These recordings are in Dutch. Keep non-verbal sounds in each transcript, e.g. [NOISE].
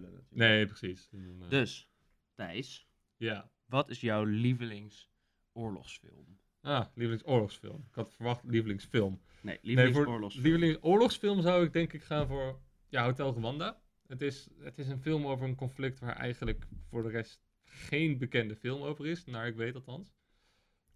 lullen natuurlijk. Nee, precies. Eh, Dus, Thijs, Ja. wat is jouw lievelingsoorlogsfilm? Ah, lievelingsoorlogsfilm. Ik had verwacht lievelingsfilm. Nee, lievelingsoorlogsfilm. lievelingsoorlogsfilm zou ik denk ik gaan voor ja, Hotel Rwanda. Het is, het is een film over een conflict waar eigenlijk voor de rest geen bekende film over is, naar ik weet althans.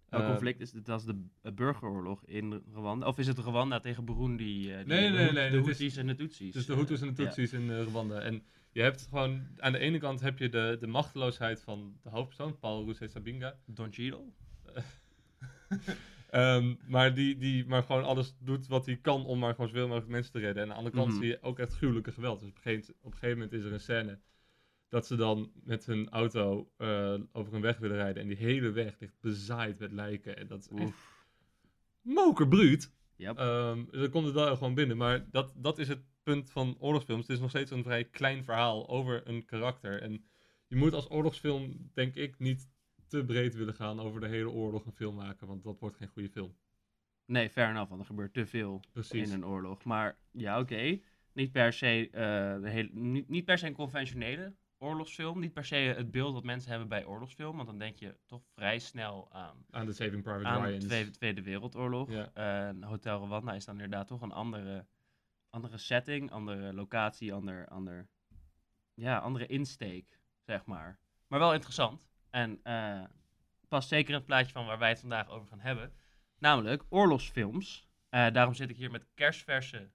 Welk Eh, conflict is? Dat is de eh, burgeroorlog in Rwanda? Of is het Rwanda tegen Burundi? eh, die- Nee, de nee, nee, De het is- Houthis en de Tutsis. Dus de eh, Hutus en de ja. Tutsis in eh, Rwanda. En je hebt gewoon, aan de ene kant heb je de, de machteloosheid van de hoofdpersoon, Paul Rusesabinga. Don Cheadle? [LAUGHS] Ehm, maar die, die maar gewoon alles doet wat hij kan om maar gewoon zoveel mogelijk mensen te redden. En aan de andere kant Mhm. zie je ook echt gruwelijke geweld. Dus op een, gegeven, op een gegeven moment is er een scène dat ze dan met hun auto eh, over een weg willen rijden. En die hele weg ligt bezaaid met lijken. En dat is echt mokerbruut. Yep. Ehm dus dan komt het wel gewoon binnen. Maar dat, dat is het punt van oorlogsfilms. Het is nog steeds een vrij klein verhaal over een karakter. En je moet als oorlogsfilm, denk ik, niet te breed willen gaan over de hele oorlog een film maken. Want dat wordt geen goede film. Nee, fair enough, want er gebeurt te veel Precies. in een oorlog. Maar ja, oké. Niet per se eh, de hele, niet, niet per se een conventionele oorlogsfilm. Niet per se het beeld dat mensen hebben bij oorlogsfilm. Want dan denk je toch vrij snel aan, Aan de Saving Private aan de Ryan. Tweede, Tweede Wereldoorlog. Ja. Eh, Hotel Rwanda is dan inderdaad toch een andere, andere setting, andere locatie, ander, ander, ja, andere insteek, zeg maar. Maar wel interessant. En eh past zeker in het plaatje van waar wij het vandaag over gaan hebben. Namelijk oorlogsfilms. Eh, daarom zit ik hier met kerstverse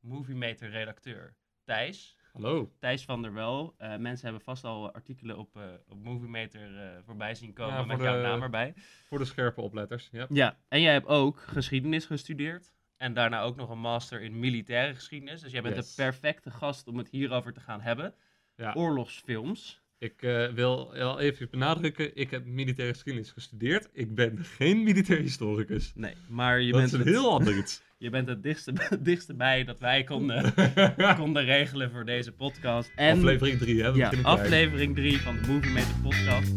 Moviemeter redacteur Thijs. Hallo. Thijs van der Wel. Eh, mensen hebben vast al artikelen op, eh op Moviemeter voorbij zien komen Ja, met jouw de- naam erbij. Voor de scherpe opletters. Ja. Ja, en jij hebt ook geschiedenis gestudeerd. En daarna ook nog een master in militaire geschiedenis. Dus jij bent Yes. de perfecte gast om het hierover te gaan hebben. Ja. Oorlogsfilms. Ik eh, wil even benadrukken. Ik heb militaire geschiedenis gestudeerd. Ik ben geen militair historicus. Nee, maar je dat bent, is een het, heel ander iets. [LAUGHS] je bent het dichtste, [LAUGHS] dichtste bij dat wij konden, [LAUGHS] konden regelen voor deze podcast. En Aflevering 3, hè? We ja, aflevering 3 van de Movie Meter podcast.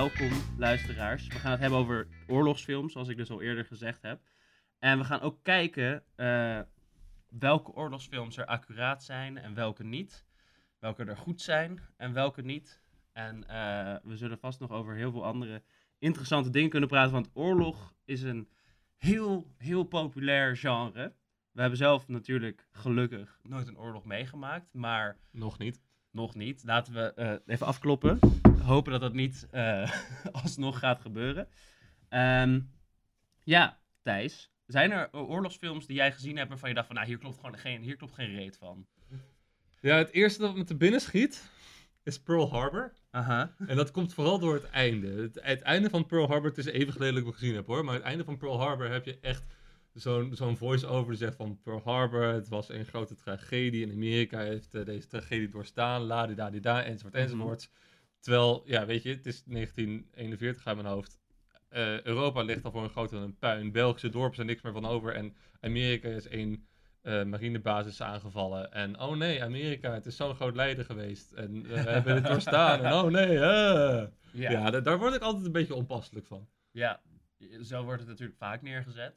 Welkom luisteraars. We gaan het hebben over oorlogsfilms, zoals ik dus al eerder gezegd heb. En we gaan ook kijken eh, welke oorlogsfilms er accuraat zijn en welke niet. Welke er goed zijn en welke niet. En eh, we zullen vast nog over heel veel andere interessante dingen kunnen praten. Want oorlog is een heel, heel populair genre. We hebben zelf natuurlijk gelukkig nooit een oorlog meegemaakt, maar Nog niet. Nog niet. Laten we eh, even afkloppen. Hopen dat dat niet eh, [LAUGHS] alsnog gaat gebeuren. Ehm, ja, Thijs. Zijn er oorlogsfilms die jij gezien hebt waarvan je dacht van, nou, hier klopt gewoon geen, hier klopt geen reet van? Ja, het eerste dat me te binnen schiet is Pearl Harbor. Aha. En dat komt vooral door het einde. Het, het einde van Pearl Harbor, het is even geleden dat ik het gezien heb hoor. Maar het einde van Pearl Harbor heb je echt zo'n zo'n voice-over die zegt van Pearl Harbor, het was een grote tragedie. En Amerika heeft eh, deze tragedie doorstaan, la di da di da, enzovoort Mhm. enzovoort. Terwijl, ja weet je, het is 1941 uit mijn hoofd. Eh, Europa ligt al voor een groot puin. Belgische dorpen zijn niks meer van over. En Amerika is één eh, marinebasis aangevallen. En oh nee, Amerika, het is zo'n groot lijden geweest. En we hebben het doorstaan. En oh nee. Ja. Ja, da- daar word ik altijd een beetje onpasselijk van. Ja, zo wordt het natuurlijk vaak neergezet.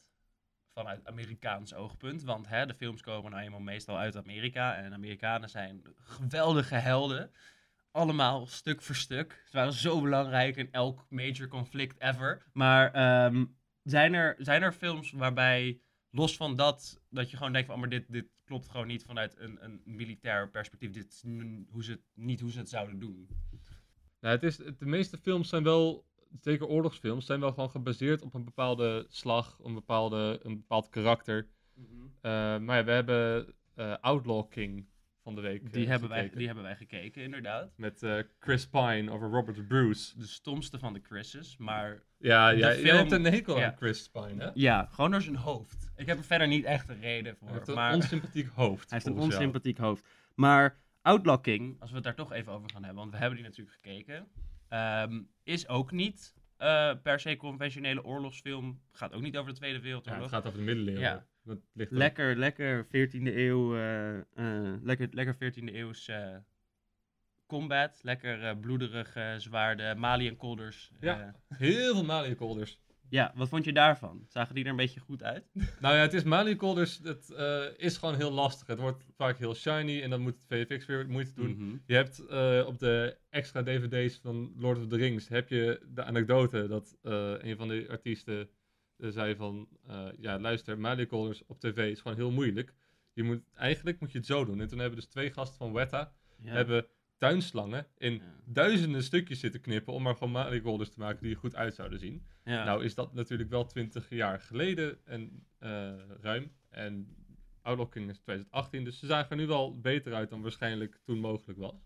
Vanuit Amerikaans oogpunt. Want hè, de films komen nou eenmaal meestal uit Amerika. En Amerikanen zijn geweldige helden. Allemaal stuk voor stuk. Ze waren zo belangrijk in elk major conflict ever. Maar ehm, zijn, er, zijn er films waarbij, los van dat, dat je gewoon denkt van... Oh, maar dit, dit klopt gewoon niet vanuit een, een militair perspectief. Dit is hoe ze het, niet hoe ze het zouden doen. Nou, het is, de meeste films zijn wel, zeker oorlogsfilms, zijn wel gewoon gebaseerd op een bepaalde slag, een, bepaalde, een bepaald karakter. Eh, maar ja, we hebben eh, Outlaw King van de week Die, eh, hebben wij, die hebben wij gekeken, inderdaad. Met Chris Pine over Robert Bruce. de stomste van de Chris's, maar Ja, ja jij film- hebt een hekel ja. aan Chris Pine, hè? ja, gewoon door zijn hoofd. Ik heb er verder niet echt een reden voor, Hij heeft een onsympathiek hoofd. hij heeft een jou. onsympathiek hoofd. Maar Outlaw King, als we het daar toch even over gaan hebben, want we hebben die natuurlijk gekeken, ehm, is ook niet eh, per se conventionele oorlogsfilm. Gaat ook niet over de Tweede Ja, Wereldoorlog. het gaat over de middeleeuwen. Ja. Dat ligt Lekker, lekker 14e eeuw, eh, eh, lekker, lekker 14e eeuws combat. Lekker bloederige zwaarden, Mali en Kolders. Ja. Heel veel Maliënkolders. Ja, wat vond je daarvan? Zagen die er een beetje goed uit? [LAUGHS] Nou ja, het is Malicolders, dus het eh, is gewoon heel lastig. Het wordt vaak heel shiny en dan moet het VFX weer moeite doen. Mhm. Je hebt eh, op de extra dvd's van Lord of the Rings, heb je de anekdote dat eh, een van de artiesten zei van, ja luister, Malicolders op tv is gewoon heel moeilijk. Je moet, eigenlijk moet je het zo doen. En toen hebben dus twee gasten van Weta, Ja. hebben tuinslangen in Ja. duizenden stukjes zitten knippen om maar gewoon Malicolders te maken die er goed uit zouden zien. Ja. Nou is dat natuurlijk wel 20 jaar geleden en eh, ruim. En Outlaw King is 2018, dus ze zagen er nu wel beter uit dan waarschijnlijk toen mogelijk was.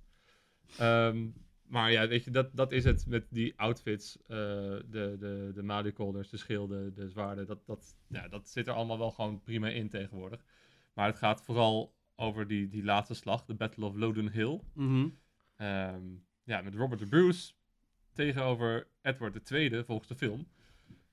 Ehm, maar ja, weet je, dat, dat is het met die outfits, eh, de, de, de Malicolders, de schilden, de zwaarden. Dat, dat, ja, dat zit er allemaal wel gewoon prima in tegenwoordig. Maar het gaat vooral over die, die laatste slag, de Battle of Loden Hill. Mhm. Ehm, ja, met Robert de Bruce tegenover Edward II volgens de film.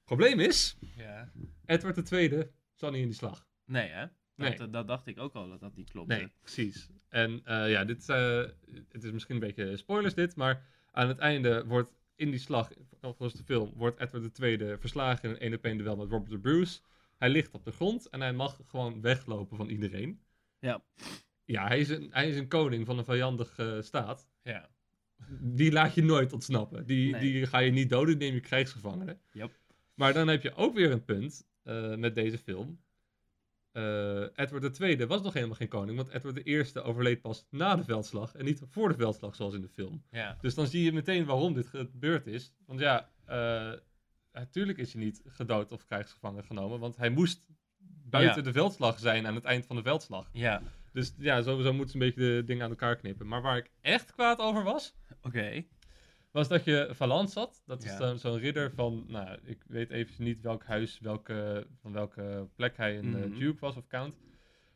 Probleem is, ja. Edward II zat niet in die slag. Nee, hè? Nee. Dat, dat dacht ik ook al, dat dat niet klopt. Nee, precies. En eh, ja, dit, eh, het is misschien een beetje spoilers dit, maar aan het einde wordt in die slag, volgens de film, wordt Edward II verslagen in een één op één duel met Robert de Bruce. Hij ligt op de grond en hij mag gewoon weglopen van iedereen. Ja. Ja, hij is een, hij is een koning van een vijandige staat. Ja. Die laat je nooit ontsnappen. Die, Nee. die ga je niet doden, neem je krijgsgevangenen. Yep. Maar dan heb je ook weer een punt eh, met deze film. Eh, Edward II was nog helemaal geen koning, want Edward I overleed pas na de veldslag en niet voor de veldslag zoals in de film. Ja. Dus dan zie je meteen waarom dit gebeurd is. Want ja, eh, natuurlijk is hij niet gedood of krijgsgevangen genomen, want hij moest buiten Ja. de veldslag zijn aan het eind van de veldslag. Ja. Dus ja, sowieso moeten ze een beetje de dingen aan elkaar knippen. Maar waar ik echt kwaad over was, Oké. was dat je Valance had. Dat is dan zo'n ridder van, nou, ik weet even niet welk huis, welke, van welke plek hij een eh, Mhm. duke was of count.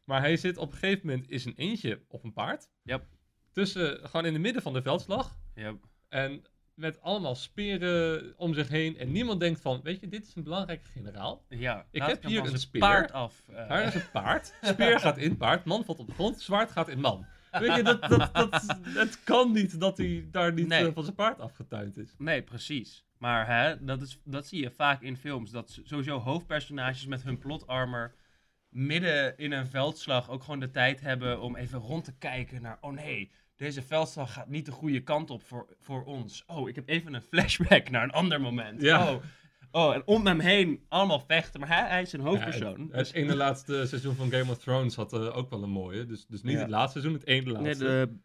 Maar hij zit op een gegeven moment, is een eentje op een paard. Yep. Tussen, gewoon in het midden van de veldslag. Ja. En met allemaal speren om zich heen. En niemand denkt van, weet je, dit is een belangrijke generaal. ja. Ik heb hier een speer. paard af. eh. Daar is een paard. Speer gaat in paard. Man valt op de grond. Zwaard gaat in man. Weet je, dat, dat, dat, het kan niet dat hij daar niet Nee. eh, van zijn paard afgetuind is. Nee, precies. Maar hè, dat, is, dat zie je vaak in films. Dat sowieso hoofdpersonages met hun plot armor midden in een veldslag ook gewoon de tijd hebben om even rond te kijken naar... Oh nee, deze veldslag gaat niet de goede kant op voor, voor ons. Oh, ik heb even een flashback naar een ander moment. Ja. Oh, oh, en om hem heen allemaal vechten. Maar hij, hij is een Ja, hoofdpersoon. het, Dus- het ene laatste seizoen van Game of Thrones had eh, ook wel een mooie. Dus, dus niet Ja. het laatste seizoen, het ene nee, laatste. de,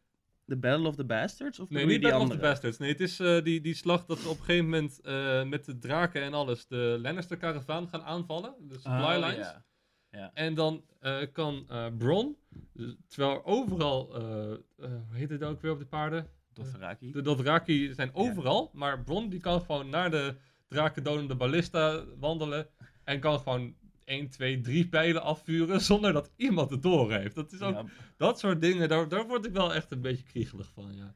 de Battle of the Bastards? Of Nee, niet Battle of the andere? Bastards. Nee, het is eh, die, die slag dat ze op een gegeven moment eh, met de draken en alles de Lannister-karavaan gaan aanvallen. De supply Oh, lines. ja. En dan eh, kan eh Bron, dus- terwijl er overal, eh, eh, hoe heet het ook weer op de paarden? Dothraki. De Dothraki zijn overal, maar Bron die kan gewoon naar de drakendodende ballista wandelen en kan gewoon 1, 2, 3 pijlen afvuren zonder dat iemand het door heeft. Dat is ook, Ja, dat soort dingen, daar, daar word ik wel echt een beetje kriegelig van, ja.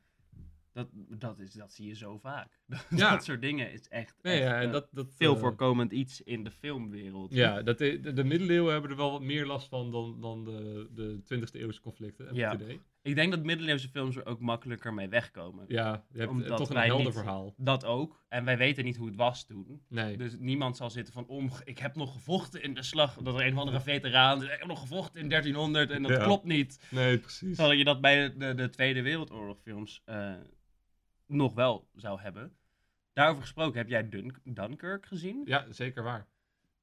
Dat, dat, is, dat zie je zo vaak. Ja. dat soort dingen is echt, Nee, echt, ja, en eh, dat, dat, veel eh, voorkomend iets in de filmwereld. Ja, dat de, de, de middeleeuwen hebben er wel wat meer last van dan, dan de, de 20e eeuwse conflicten. Ja. Ik denk dat middeleeuwse films er ook makkelijker mee wegkomen. Ja, je hebt eh, Omdat toch een helder niet- verhaal. Dat ook. En wij weten niet hoe het was toen. Nee. Dus niemand zal zitten van, om, ik heb nog gevochten in de slag. Dat er een of andere veteraan ik heb nog gevochten in 1300 en dat Ja. klopt niet. Nee, precies. Terwijl je dat bij de, de, de Tweede Wereldoorlog films nog wel zou hebben. Daarover gesproken, heb jij Dun Dunkirk gezien? Ja, zeker waar.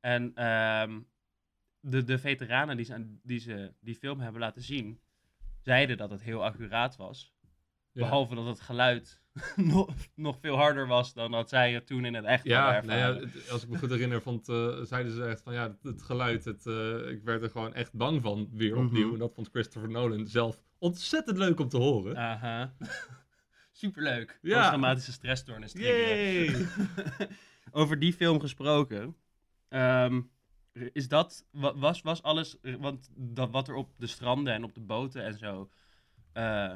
En ehm, de, de veteranen die ze, die ze die film hebben laten zien, zeiden dat het heel accuraat was. Ja. Behalve dat het geluid [LAUGHS] nog, nog veel harder was dan dat zij het toen in het echt Ja, nou ja, het- als ik me goed herinner, vond, eh, zeiden ze echt van ja, het, het geluid, het, eh, ik werd er gewoon echt bang van, weer Mhm. opnieuw. En dat vond Christopher Nolan zelf ontzettend leuk om te horen. Aha. [LAUGHS] Superleuk. Ja. Posttraumatische stressstoornis! [LAUGHS] Over die film gesproken. ehm, is dat, wa- was, was alles, want dat, wat er op de stranden en op de boten en zo eh,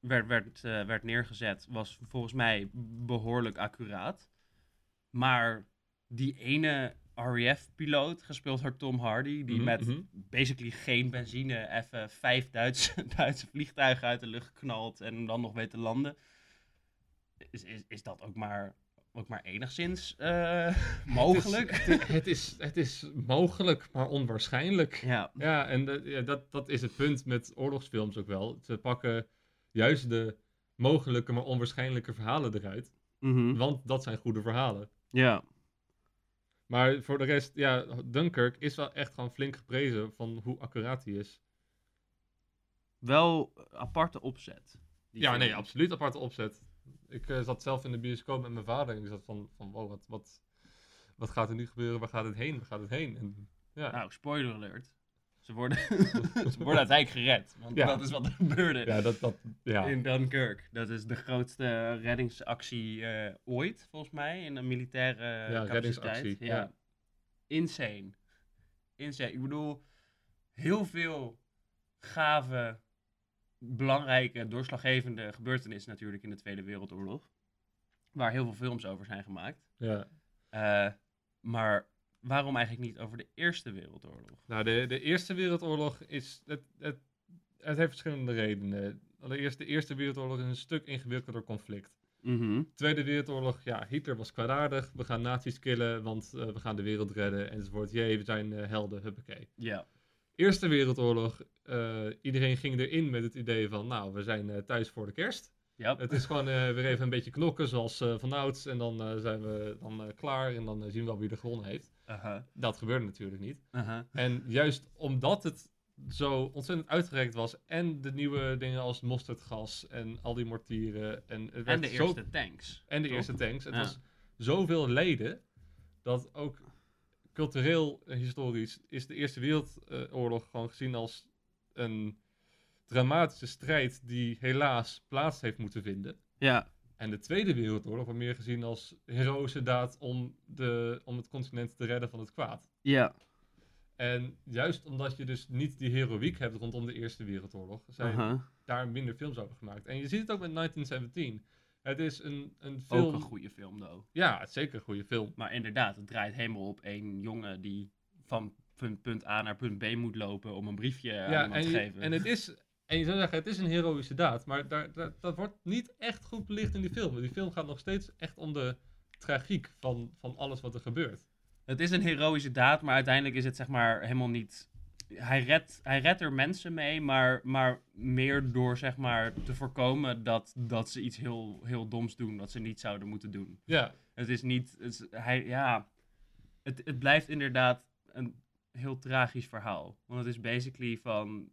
werd, werd, eh, werd neergezet, was volgens mij behoorlijk accuraat. Maar die ene RAF-piloot, gespeeld door Tom Hardy, die Mhm, met mhm. basically geen benzine even vijf Duitse, [LAUGHS] Duitse vliegtuigen uit de lucht knalt en dan nog weet te landen. Is, is, is dat ook maar ook maar enigszins eh, [LAUGHS] mogelijk. Het is, het, is, het is mogelijk, maar onwaarschijnlijk. ja. Ja, en dat- ja, dat, dat is het punt met oorlogsfilms ook wel. Ze pakken juist de mogelijke, maar onwaarschijnlijke verhalen eruit. Mhm. Want dat zijn goede verhalen. ja. Maar voor de rest, ja, Dunkirk is wel echt gewoon flink geprezen van hoe accuraat hij is. Wel aparte opzet. ja, film. nee, absoluut aparte opzet. Ik eh, zat zelf in de bioscoop met mijn vader en ik zat van, van wow, wat, wat, wat gaat er nu gebeuren? Waar gaat het heen? Waar gaat het heen? En, ja. Nou, spoiler alert. Ze worden, [LAUGHS] [LAUGHS] ze worden uiteindelijk gered. Want Ja. dat is wat er gebeurde ja, dat, dat, ja. in Dunkirk. Dat is de grootste reddingsactie eh, ooit, volgens mij, in een militaire Ja, capaciteit. reddingsactie, ja. Insane. Insane. Ik bedoel, heel veel gave, belangrijke, doorslaggevende gebeurtenissen natuurlijk in de Tweede Wereldoorlog. Waar heel veel films over zijn gemaakt. ja. Eh, maar waarom eigenlijk niet over de Eerste Wereldoorlog? Nou, de, de Eerste Wereldoorlog is. Het, het, het heeft verschillende redenen. Allereerst, de Eerste Wereldoorlog is een stuk ingewikkelder conflict. Mhm. Tweede Wereldoorlog, ja, Hitler was kwaadaardig. We gaan nazi's killen, want eh, we gaan de wereld redden. Enzovoort. Jee, we zijn eh, helden, huppakee. Ja. Eerste Wereldoorlog, eh, iedereen ging erin met het idee van, nou, we zijn eh, thuis voor de kerst. Ja. Het is gewoon eh, weer even een beetje knokken, zoals vanouds. En dan zijn we dan klaar en dan zien we wel wie er gewonnen heeft. Aha. Dat gebeurde natuurlijk niet. Aha. En juist omdat het zo ontzettend uitgereikt was. En de nieuwe dingen als mosterdgas en al die mortieren. En, het En de zo- eerste tanks. en de eerste tanks. Het Ja. was zoveel leden. Dat ook cultureel en historisch is de Eerste Wereldoorlog gewoon gezien als een dramatische strijd die helaas plaats heeft moeten vinden. Ja. En de Tweede Wereldoorlog wordt meer gezien als heroïsche daad om, de, om het continent te redden van het kwaad. Ja. En juist omdat je dus niet die heroïek hebt rondom de Eerste Wereldoorlog, zijn daar minder films over gemaakt. En je ziet het ook met 1917. Het is een, een Ook film... een goede film, though. Ja, het is zeker een goede film. Maar inderdaad, het draait helemaal op één jongen die van punt, A naar punt B moet lopen om een briefje aan ja, iemand en, te je- geven. en het is... En je zou zeggen, het is een heroïsche daad, maar daar, daar- dat wordt niet echt goed belicht in die film. Die film gaat nog steeds echt om de tragiek van, van alles wat er gebeurt. Het is een heroïsche daad, maar uiteindelijk is het zeg maar helemaal niet... Hij redt, hij redt er mensen mee, maar, maar meer door zeg maar te voorkomen dat, dat ze iets heel, heel doms doen, wat ze niet zouden moeten doen. Ja, Het is niet... Het, is- hij, ja, het, het blijft inderdaad een heel tragisch verhaal. Want het is basically van...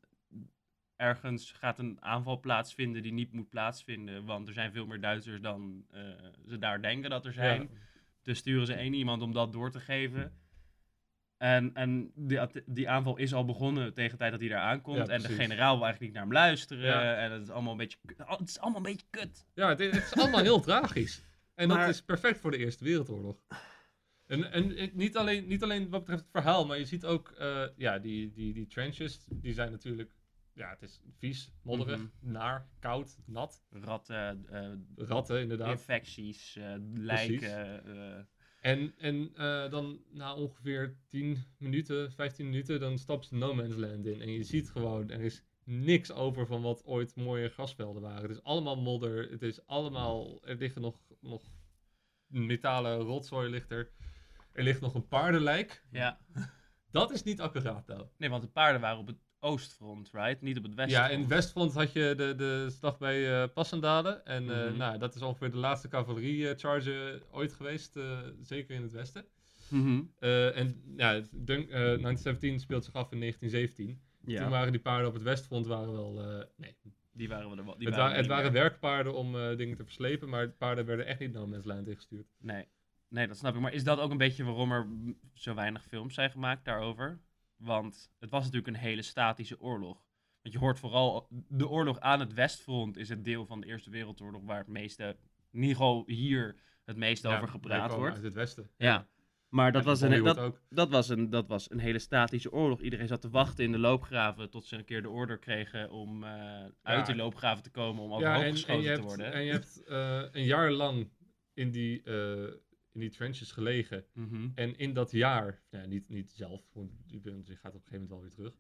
Ergens gaat een aanval plaatsvinden die niet moet plaatsvinden. Want er zijn veel meer Duitsers dan eh, ze daar denken dat er zijn. ja. Dus sturen ze één iemand om dat door te geven. En, en die, aanval is al begonnen tegen de tijd dat hij daar aankomt. Ja, en de generaal wil eigenlijk niet naar hem luisteren. Ja. En het is allemaal een beetje, kut- het is allemaal een beetje kut. Ja, het, het is allemaal heel tragisch. En Maar- dat is perfect voor de Eerste Wereldoorlog. En, en niet, alleen, niet alleen wat betreft het verhaal, maar je ziet ook, eh, ja, die, die, die trenches, die zijn natuurlijk, ja, het is vies, modderig, Mhm. naar, koud, nat. Ratten, eh, Ratten, inderdaad. infecties, eh, lijken. eh, En, en eh, dan na ongeveer 10 minuten, 15 minuten, dan stapt ze No Man's Land in. En je ziet gewoon, er is niks over van wat ooit mooie grasvelden waren. Het is allemaal modder, het is allemaal, er liggen nog, nog metalen rotzooi ligt er. Er ligt nog een paardenlijk. ja. [LAUGHS] Dat is niet accuraat nou. Nee, want de paarden waren op het oostfront, right? Niet op het Ja, westfront. in het Westfront had je de, de slag bij eh Passendale. En eh, Mhm. nou, dat is ongeveer de laatste cavalerie-charge ooit geweest, eh, zeker in het Westen. Mhm. Eh, en ja, Dunk, eh 1917 speelt zich af in 1917. Toen Ja, waren die paarden op het westfront waren wel... eh, nee, die waren wel er wel. Die het, waren wa- het waren werkpaarden om eh, dingen te verslepen, maar paarden werden echt niet No Man's ingestuurd. Nee. nee, dat snap ik. Maar is dat ook een beetje waarom er zo weinig films zijn gemaakt daarover? Want het was natuurlijk een hele statische oorlog. Want je hoort vooral, de oorlog aan het westfront is het deel van de Eerste Wereldoorlog waar het meeste, in ieder geval hier, het meeste over gepraat wordt. uit het westen. Ja. Maar dat En was, een, dat, was een, dat was een hele statische oorlog. Iedereen zat te wachten in de loopgraven tot ze een keer de order kregen om eh, uit die loopgraven te komen om overhoop Ja, en, en geschoten te hebt, worden. en je [LAUGHS] hebt eh, een jaar lang in die, eh, in die trenches gelegen. Mhm. En in dat jaar, ja, niet, niet zelf, want je, bent, je gaat op een gegeven moment wel weer terug.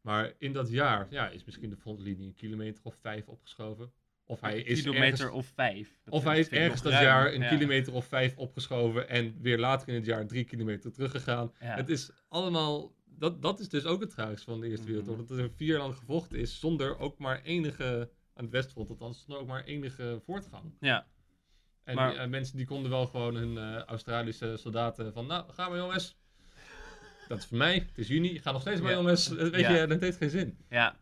Maar in dat jaar ja, is misschien de frontlinie een kilometer of vijf opgeschoven. Of hij Een is kilometer ergens, of vijf. Dat of hij is ergens dat ruim. jaar een Ja. kilometer of vijf opgeschoven en weer later in het jaar drie kilometer teruggegaan. Ja. Het is allemaal, dat, dat is dus ook het tragisch van de Eerste Mhm. Wereldoorlog. Dat er vier lang gevochten is zonder ook maar enige, aan het Westfront althans, zonder ook maar enige voortgang. Ja, En Maar- die, eh, mensen die konden wel gewoon hun eh, Australische soldaten van, nou, gaan we jongens. Dat is voor mij, het is juni, ga nog steeds maar Ja. jongens. Eh, Weet Ja. je, dat heeft geen zin. ja.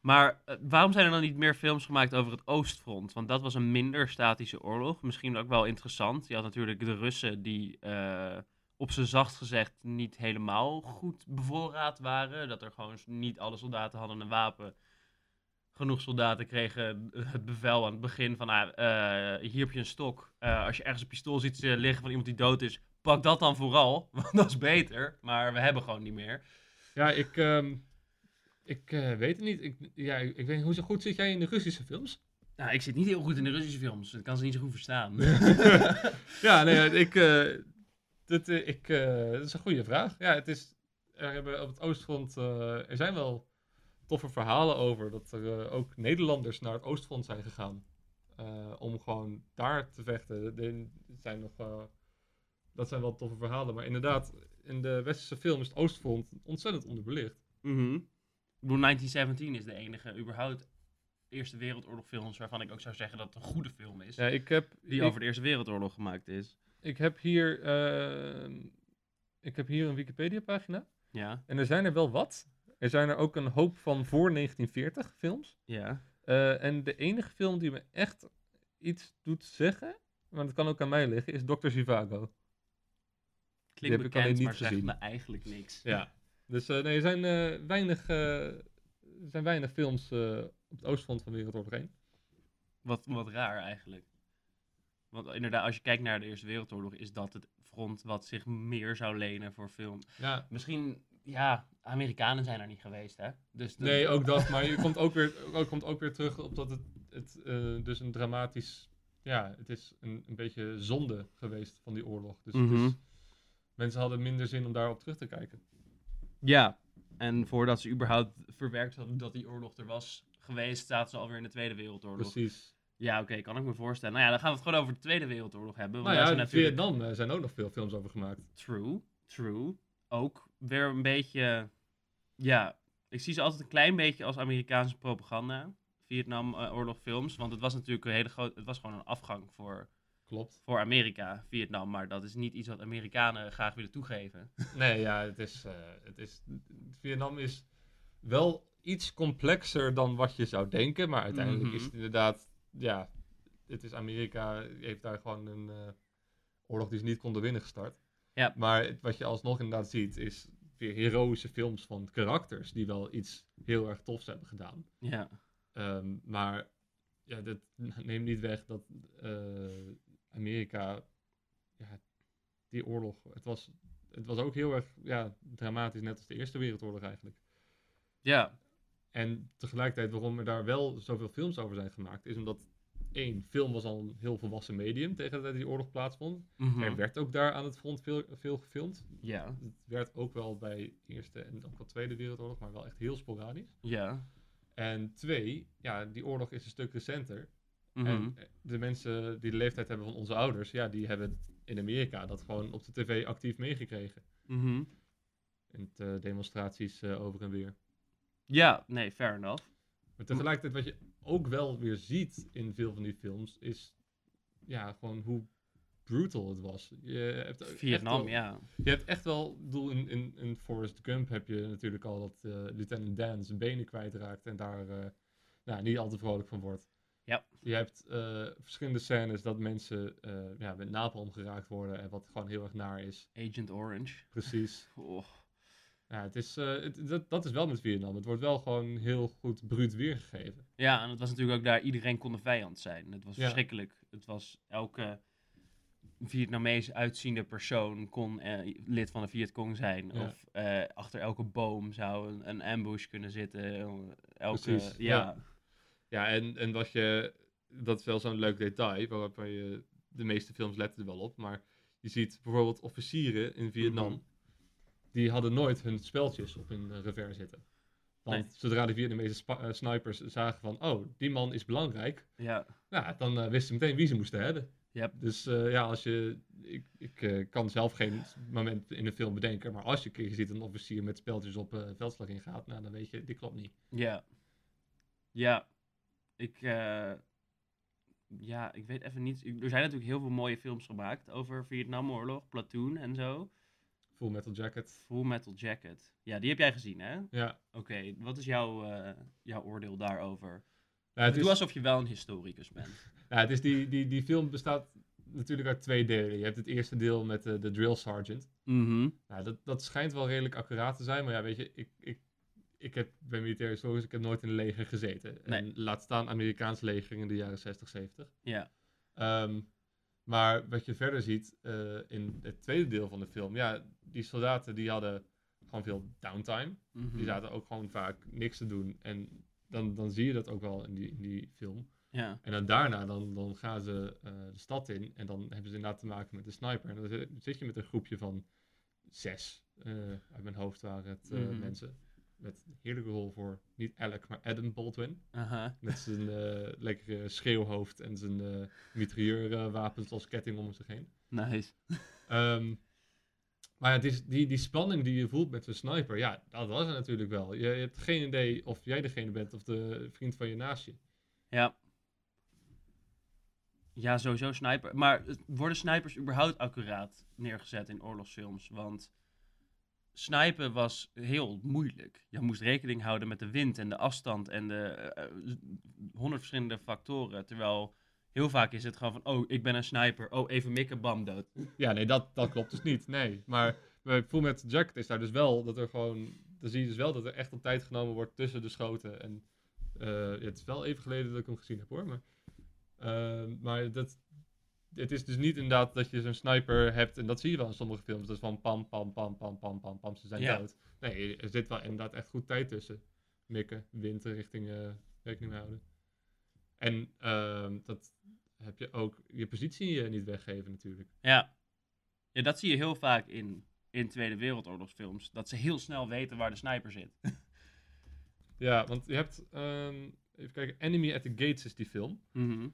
Maar waarom zijn er dan niet meer films gemaakt over het Oostfront? Want dat was een minder statische oorlog. Misschien ook wel interessant. Je had natuurlijk de Russen die op zijn zacht gezegd niet helemaal goed bevoorraad waren. Dat er gewoon niet alle soldaten hadden een wapen. Genoeg soldaten kregen het bevel aan het begin van ah, eh, hier heb je een stok. Eh, als je ergens een pistool ziet eh, liggen van iemand die dood is, pak dat dan vooral. [LAUGHS] Want dat is beter. Maar we hebben gewoon niet meer. Ja, ik, ehm, ik eh, weet het niet. Ik, ja, ik, weet hoe zo goed zit jij in de Russische films? Nou, ik zit niet heel goed in de Russische films. Ik kan ze niet zo goed verstaan. ja, [LAUGHS] nee, ik, eh, dit, ik, eh, dat is een goede vraag. Ja, het is, er hebben op het Oostfront, eh, er zijn wel toffe verhalen over dat er eh, ook Nederlanders naar het Oostfront zijn gegaan. eh, om gewoon daar te vechten. Er zijn nog, eh, dat zijn wel toffe verhalen. Maar inderdaad, in de westerse film is het Oostfront ontzettend onderbelicht. Mhm. Ik bedoel, 1917 is de enige überhaupt Eerste Wereldoorlog films waarvan ik ook zou zeggen dat het een goede film is. Ja, ik heb, die ik, over de Eerste Wereldoorlog gemaakt is. ik heb hier, eh, ik heb hier een Wikipedia pagina. Ja, En er zijn er wel wat. Er zijn er ook een hoop van voor 1940 films. ja. Eh, en de enige film die me echt iets doet zeggen, maar dat kan ook aan mij liggen, is Dr. Zivago. Klinkt heb ik alleen bekend, niet maar zegt gezien. me eigenlijk niks. Ja. Dus eh, nee, er zijn, eh, weinig, er zijn weinig films op het oostfront van Wereldoorlog 1. Wat, wat raar eigenlijk. Want inderdaad, als je kijkt naar de Eerste Wereldoorlog, is dat het front wat zich meer zou lenen voor film. Ja. Misschien, ja, Amerikanen zijn er niet geweest, hè? Dus de- Nee, ook dat. Maar je komt ook weer, ook, komt ook weer terug op dat het, het eh, dus een dramatisch... Ja, het is een, een beetje zonde geweest van die oorlog. Dus het Mhm. is, mensen hadden minder zin om daarop terug te kijken. Ja, en voordat ze überhaupt verwerkt hadden dat die oorlog er was geweest, zaten ze alweer in de Tweede Wereldoorlog. Precies. Ja, oké, kan ik me voorstellen. Nou ja, dan gaan we het gewoon over de Tweede Wereldoorlog hebben. Nou want ja, daar in natuurlijk... Vietnam eh, zijn ook nog veel films over gemaakt. True, true. Ook weer een beetje... Ja, ik zie ze altijd een klein beetje als Amerikaanse propaganda. Vietnam-oorlogfilms. want het was natuurlijk een hele grote... Het was gewoon een afgang voor, Klopt. voor Amerika, Vietnam. Maar dat is niet iets wat Amerikanen graag willen toegeven. [LAUGHS] Nee, ja, het is, eh, het is... Vietnam is wel iets complexer dan wat je zou denken. Maar uiteindelijk Mhm. is het inderdaad... Ja, het is Amerika heeft daar gewoon een eh, oorlog die ze niet konden winnen gestart. Ja. Maar wat je alsnog inderdaad ziet is weer heroïsche films van karakters die wel iets heel erg tofs hebben gedaan. Ja, Ehm, maar ja, dat neemt niet weg dat eh, Amerika, ja, die oorlog, het was, het was ook heel erg ja, dramatisch, net als de Eerste Wereldoorlog eigenlijk. ja. En tegelijkertijd waarom er daar wel zoveel films over zijn gemaakt, is omdat één, film was al een heel volwassen medium tegen de tijd die oorlog plaatsvond. Mhm. Er werd ook daar aan het front veel, veel gefilmd. Ja, Het werd ook wel bij Eerste en ook wel Tweede Wereldoorlog, maar wel echt heel sporadisch. ja. En twee, ja, die oorlog is een stuk recenter. Mhm. En eh, de mensen die de leeftijd hebben van onze ouders, ja, die hebben in Amerika dat gewoon op de tv actief meegekregen. Mhm. En de demonstraties eh, over en weer. Ja, nee, fair enough. Maar tegelijkertijd, wat je ook wel weer ziet in veel van die films, is ja, gewoon hoe brutal het was. Je hebt Vietnam, wel- ja. Je hebt echt wel, ik bedoel, in, in, in Forrest Gump heb je natuurlijk al dat eh, Lieutenant Dan zijn benen kwijtraakt en daar eh, nou, niet al te vrolijk van wordt. Ja. Je hebt eh, verschillende scènes dat mensen ja, met napalm geraakt worden en wat gewoon heel erg naar is. Agent Orange. Precies. [LAUGHS] Oh. Ja, het is, eh, het, dat, dat is wel met Vietnam. Het wordt wel gewoon heel goed bruut weergegeven. Ja, en het was natuurlijk ook daar, iedereen kon de vijand zijn. Het was Ja. verschrikkelijk. Het was elke Vietnamees uitziende persoon kon eh, lid van de Vietcong zijn. Ja. Of eh, achter elke boom zou een, een ambush kunnen zitten. Elke, Precies, ja. ja. Ja, en, en wat je, dat is wel zo'n leuk detail, waarop je, de meeste films letten er wel op, maar je ziet bijvoorbeeld officieren in Vietnam, Mhm. Die hadden nooit hun speldjes op hun eh, revers zitten. Want Nee. zodra de Vietnamese eh, snipers zagen van, oh, die man is belangrijk, Ja. nou, dan eh, wisten ze meteen wie ze moesten hebben. Yep. Dus ja, als je, ik, ik kan zelf geen moment in een film bedenken, maar als je een keer ziet een officier met speltjes op veldslag ingaat, nou, dan weet je, dit klopt niet. Ja. Ja. Ik, ja, ik weet even niet. Er zijn natuurlijk heel veel mooie films gemaakt over Vietnamoorlog, Platoon en zo. Full Metal Jacket. Full Metal Jacket. Ja, die heb jij gezien, hè? Ja, Oké, wat is jouw, eh, jouw oordeel daarover? nou, het, Doe is, alsof je wel een historicus bent. [LAUGHS] nou, het is die, die, die film bestaat natuurlijk uit twee delen. Je hebt het eerste deel met eh, de drill sergeant. Mhm. Nou, dat, dat schijnt wel redelijk accuraat te zijn, maar ja, weet je, ik, ik, ik heb, ben militair historisch, ik heb nooit in een leger gezeten. En laat staan Amerikaans leger in de jaren 60, 70. Ja. Ehm, maar wat je verder ziet eh, in het tweede deel van de film, ja, die soldaten die hadden gewoon veel downtime. Mhm. Die zaten ook gewoon vaak niks te doen. En dan, dan zie je dat ook wel in die, in die film. Ja. En dan daarna dan, dan gaan ze eh, de stad in en dan hebben ze inderdaad te maken met de sniper. En dan zit- zit je met een groepje van zes, eh, uit mijn hoofd waren het Mhm. mensen. Met een heerlijke rol voor, niet Alec, maar Adam Baldwin. Aha. Met zijn eh, lekkere schreeuwhoofd en zijn eh mitrailleurwapens als ketting om zich heen. Nice. [LAUGHS] Ehm, maar ja, het is die, die spanning die je voelt met zo'n sniper, ja, dat was er natuurlijk wel. Je, je hebt geen idee of jij degene bent of de vriend van je naast je. Ja. Ja, sowieso sniper. Maar het- worden snipers überhaupt accuraat neergezet in oorlogsfilms? Want snipen was heel moeilijk. Je moest rekening houden met de wind en de afstand en de eh, eh, honderd verschillende factoren. Terwijl heel vaak is het gewoon van, oh, ik ben een sniper. Oh, even mikken, bam, dood. Ja, nee, dat, dat klopt dus niet. Nee, maar bij Full Metal Jacket is daar dus wel dat er gewoon, dan zie je dus wel dat er echt op tijd genomen wordt tussen de schoten. En eh, het is wel even geleden dat ik hem gezien heb hoor, maar, maar dat, het is dus niet inderdaad dat je zo'n sniper hebt, en dat zie je wel in sommige films, dat is van pam, pam, pam, pam, pam, pam, pam, ze zijn Ja. dood. Nee, er zit wel inderdaad echt goed tijd tussen. Mikken, wind, richting, eh, rekening houden. En ehm, dat heb je ook je positie eh, niet weggeven natuurlijk. Ja. ja, dat zie je heel vaak in, in Tweede Wereldoorlogsfilms. Dat ze heel snel weten waar de sniper zit. [LAUGHS] Ja, want je hebt, ehm, even kijken, Enemy at the Gates is die film. Mhm.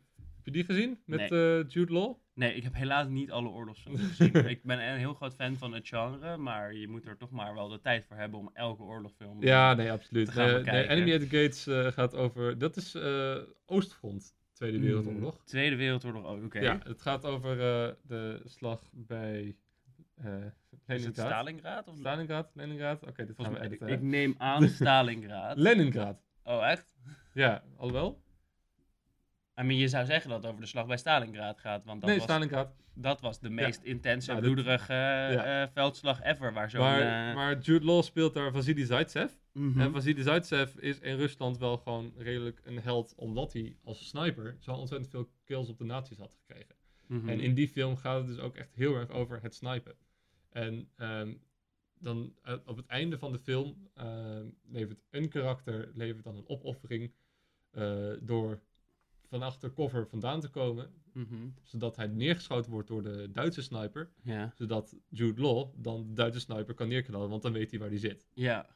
Heb je die gezien? Met Nee. eh, Jude Law? Nee, ik heb helaas niet alle oorlogsfilms [LAUGHS] gezien. ik ben een heel groot fan van het genre, maar je moet er toch maar wel de tijd voor hebben om elke oorlogsfilm... Ja, nee, absoluut. te gaan Nee. Enemy at the Gates eh, gaat over, dat is eh, Oostfront, Tweede Mm, Wereldoorlog. Tweede Wereldoorlog ook, oké. Ja, het gaat over eh, de slag bij eh Is het. Stalingrad? Of... Stalingrad? Leningrad? Oké, dit gaan we Volgens mij, editen. ik hè? neem aan Stalingrad. [LAUGHS] Leningrad. oh, echt? Ja, alhoewel? I mean, je zou zeggen dat het over de slag bij Stalingrad gaat, want dat, nee, was, Stalingrad. dat was de meest intense, Nou, bloederige eh, veldslag ever, waar zo'n... Maar, eh, maar Jude Law speelt daar Vasily Zaitsev. mhm. En Vasily Zaitsev is in Rusland wel gewoon redelijk een held, omdat hij als sniper zo ontzettend veel kills op de nazi's had gekregen. Mhm. En in die film gaat het dus ook echt heel erg over het snipen. En ehm, dan eh, op het einde van de film ehm, levert een karakter levert dan een opoffering door van achter cover vandaan te komen, Mhm. zodat hij neergeschoten wordt door de Duitse sniper, Ja. zodat Jude Law dan de Duitse sniper kan neerknallen, want dan weet hij waar hij zit. Ja.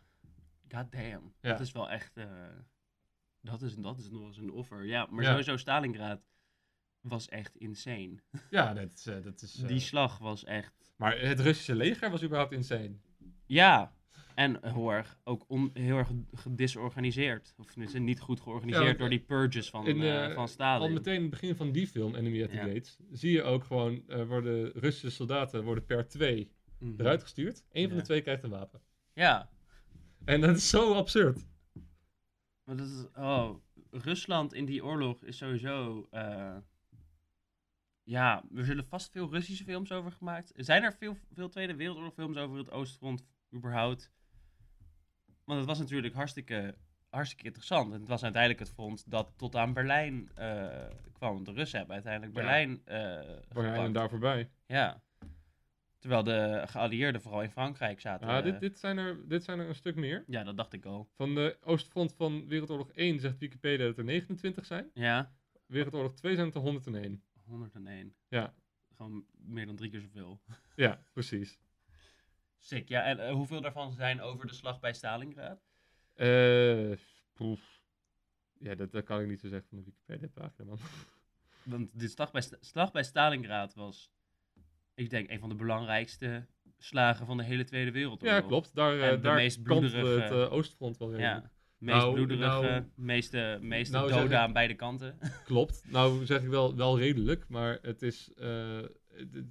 God damn. Ja. Dat is wel echt... eh, dat, is, dat is nog eens een offer. Ja, maar Ja. sowieso Stalingrad was echt insane. [LAUGHS] Ja, dat is, eh, dat is eh, Die slag was echt... Maar het Russische leger was überhaupt insane. Ja. En heel erg, ook on- heel erg gedisorganiseerd. Of tenminste niet goed georganiseerd want, door die purges van, in, eh, eh, van Al Stalin. meteen in het begin van die film, Enemy at the Ja. Gates, zie je ook gewoon, eh, worden Russische soldaten worden per twee Mhm. eruit gestuurd. Eén van de twee krijgt een wapen. Ja. En dat is zo absurd. Maar dat is, oh, Rusland in die oorlog is sowieso. eh, ja, er zullen vast veel Russische films over gemaakt. Zijn er veel, veel Tweede Wereldoorlog films over het Oostfront überhaupt? Want het was natuurlijk hartstikke, hartstikke interessant. En het was uiteindelijk het front dat tot aan Berlijn eh, kwam. De Russen hebben uiteindelijk Ja. Berlijn eh Berlijn en daar voorbij. Ja. Terwijl de geallieerden vooral in Frankrijk zaten. Ja, eh, dit, dit, zijn er, dit zijn er een stuk meer. ja, dat dacht ik al. Van de Oostfront van Wereldoorlog 1 zegt Wikipedia dat er 29 zijn. Ja, Wereldoorlog 2 zijn het er 101. 101. Ja, Gewoon meer dan drie keer zoveel. ja precies. Sick, ja. En eh, hoeveel daarvan zijn over de slag bij Stalingrad? Eh, poef. Ja, dat, dat kan ik niet zo zeggen van de Wikipedia-pagina, man. [LAUGHS] Want de slag bij, slag bij Stalingrad was, ik denk, een van de belangrijkste slagen van de hele Tweede Wereldoorlog. Ja, klopt. Daar, En de daar meest bloederige- het eh, Oostfront wel redelijk. Ja, meest Nou, bloederige, nou- meeste, meeste nou doden ik- aan beide kanten. [LAUGHS] Klopt. Nou zeg ik wel, wel redelijk, maar het is, het- het-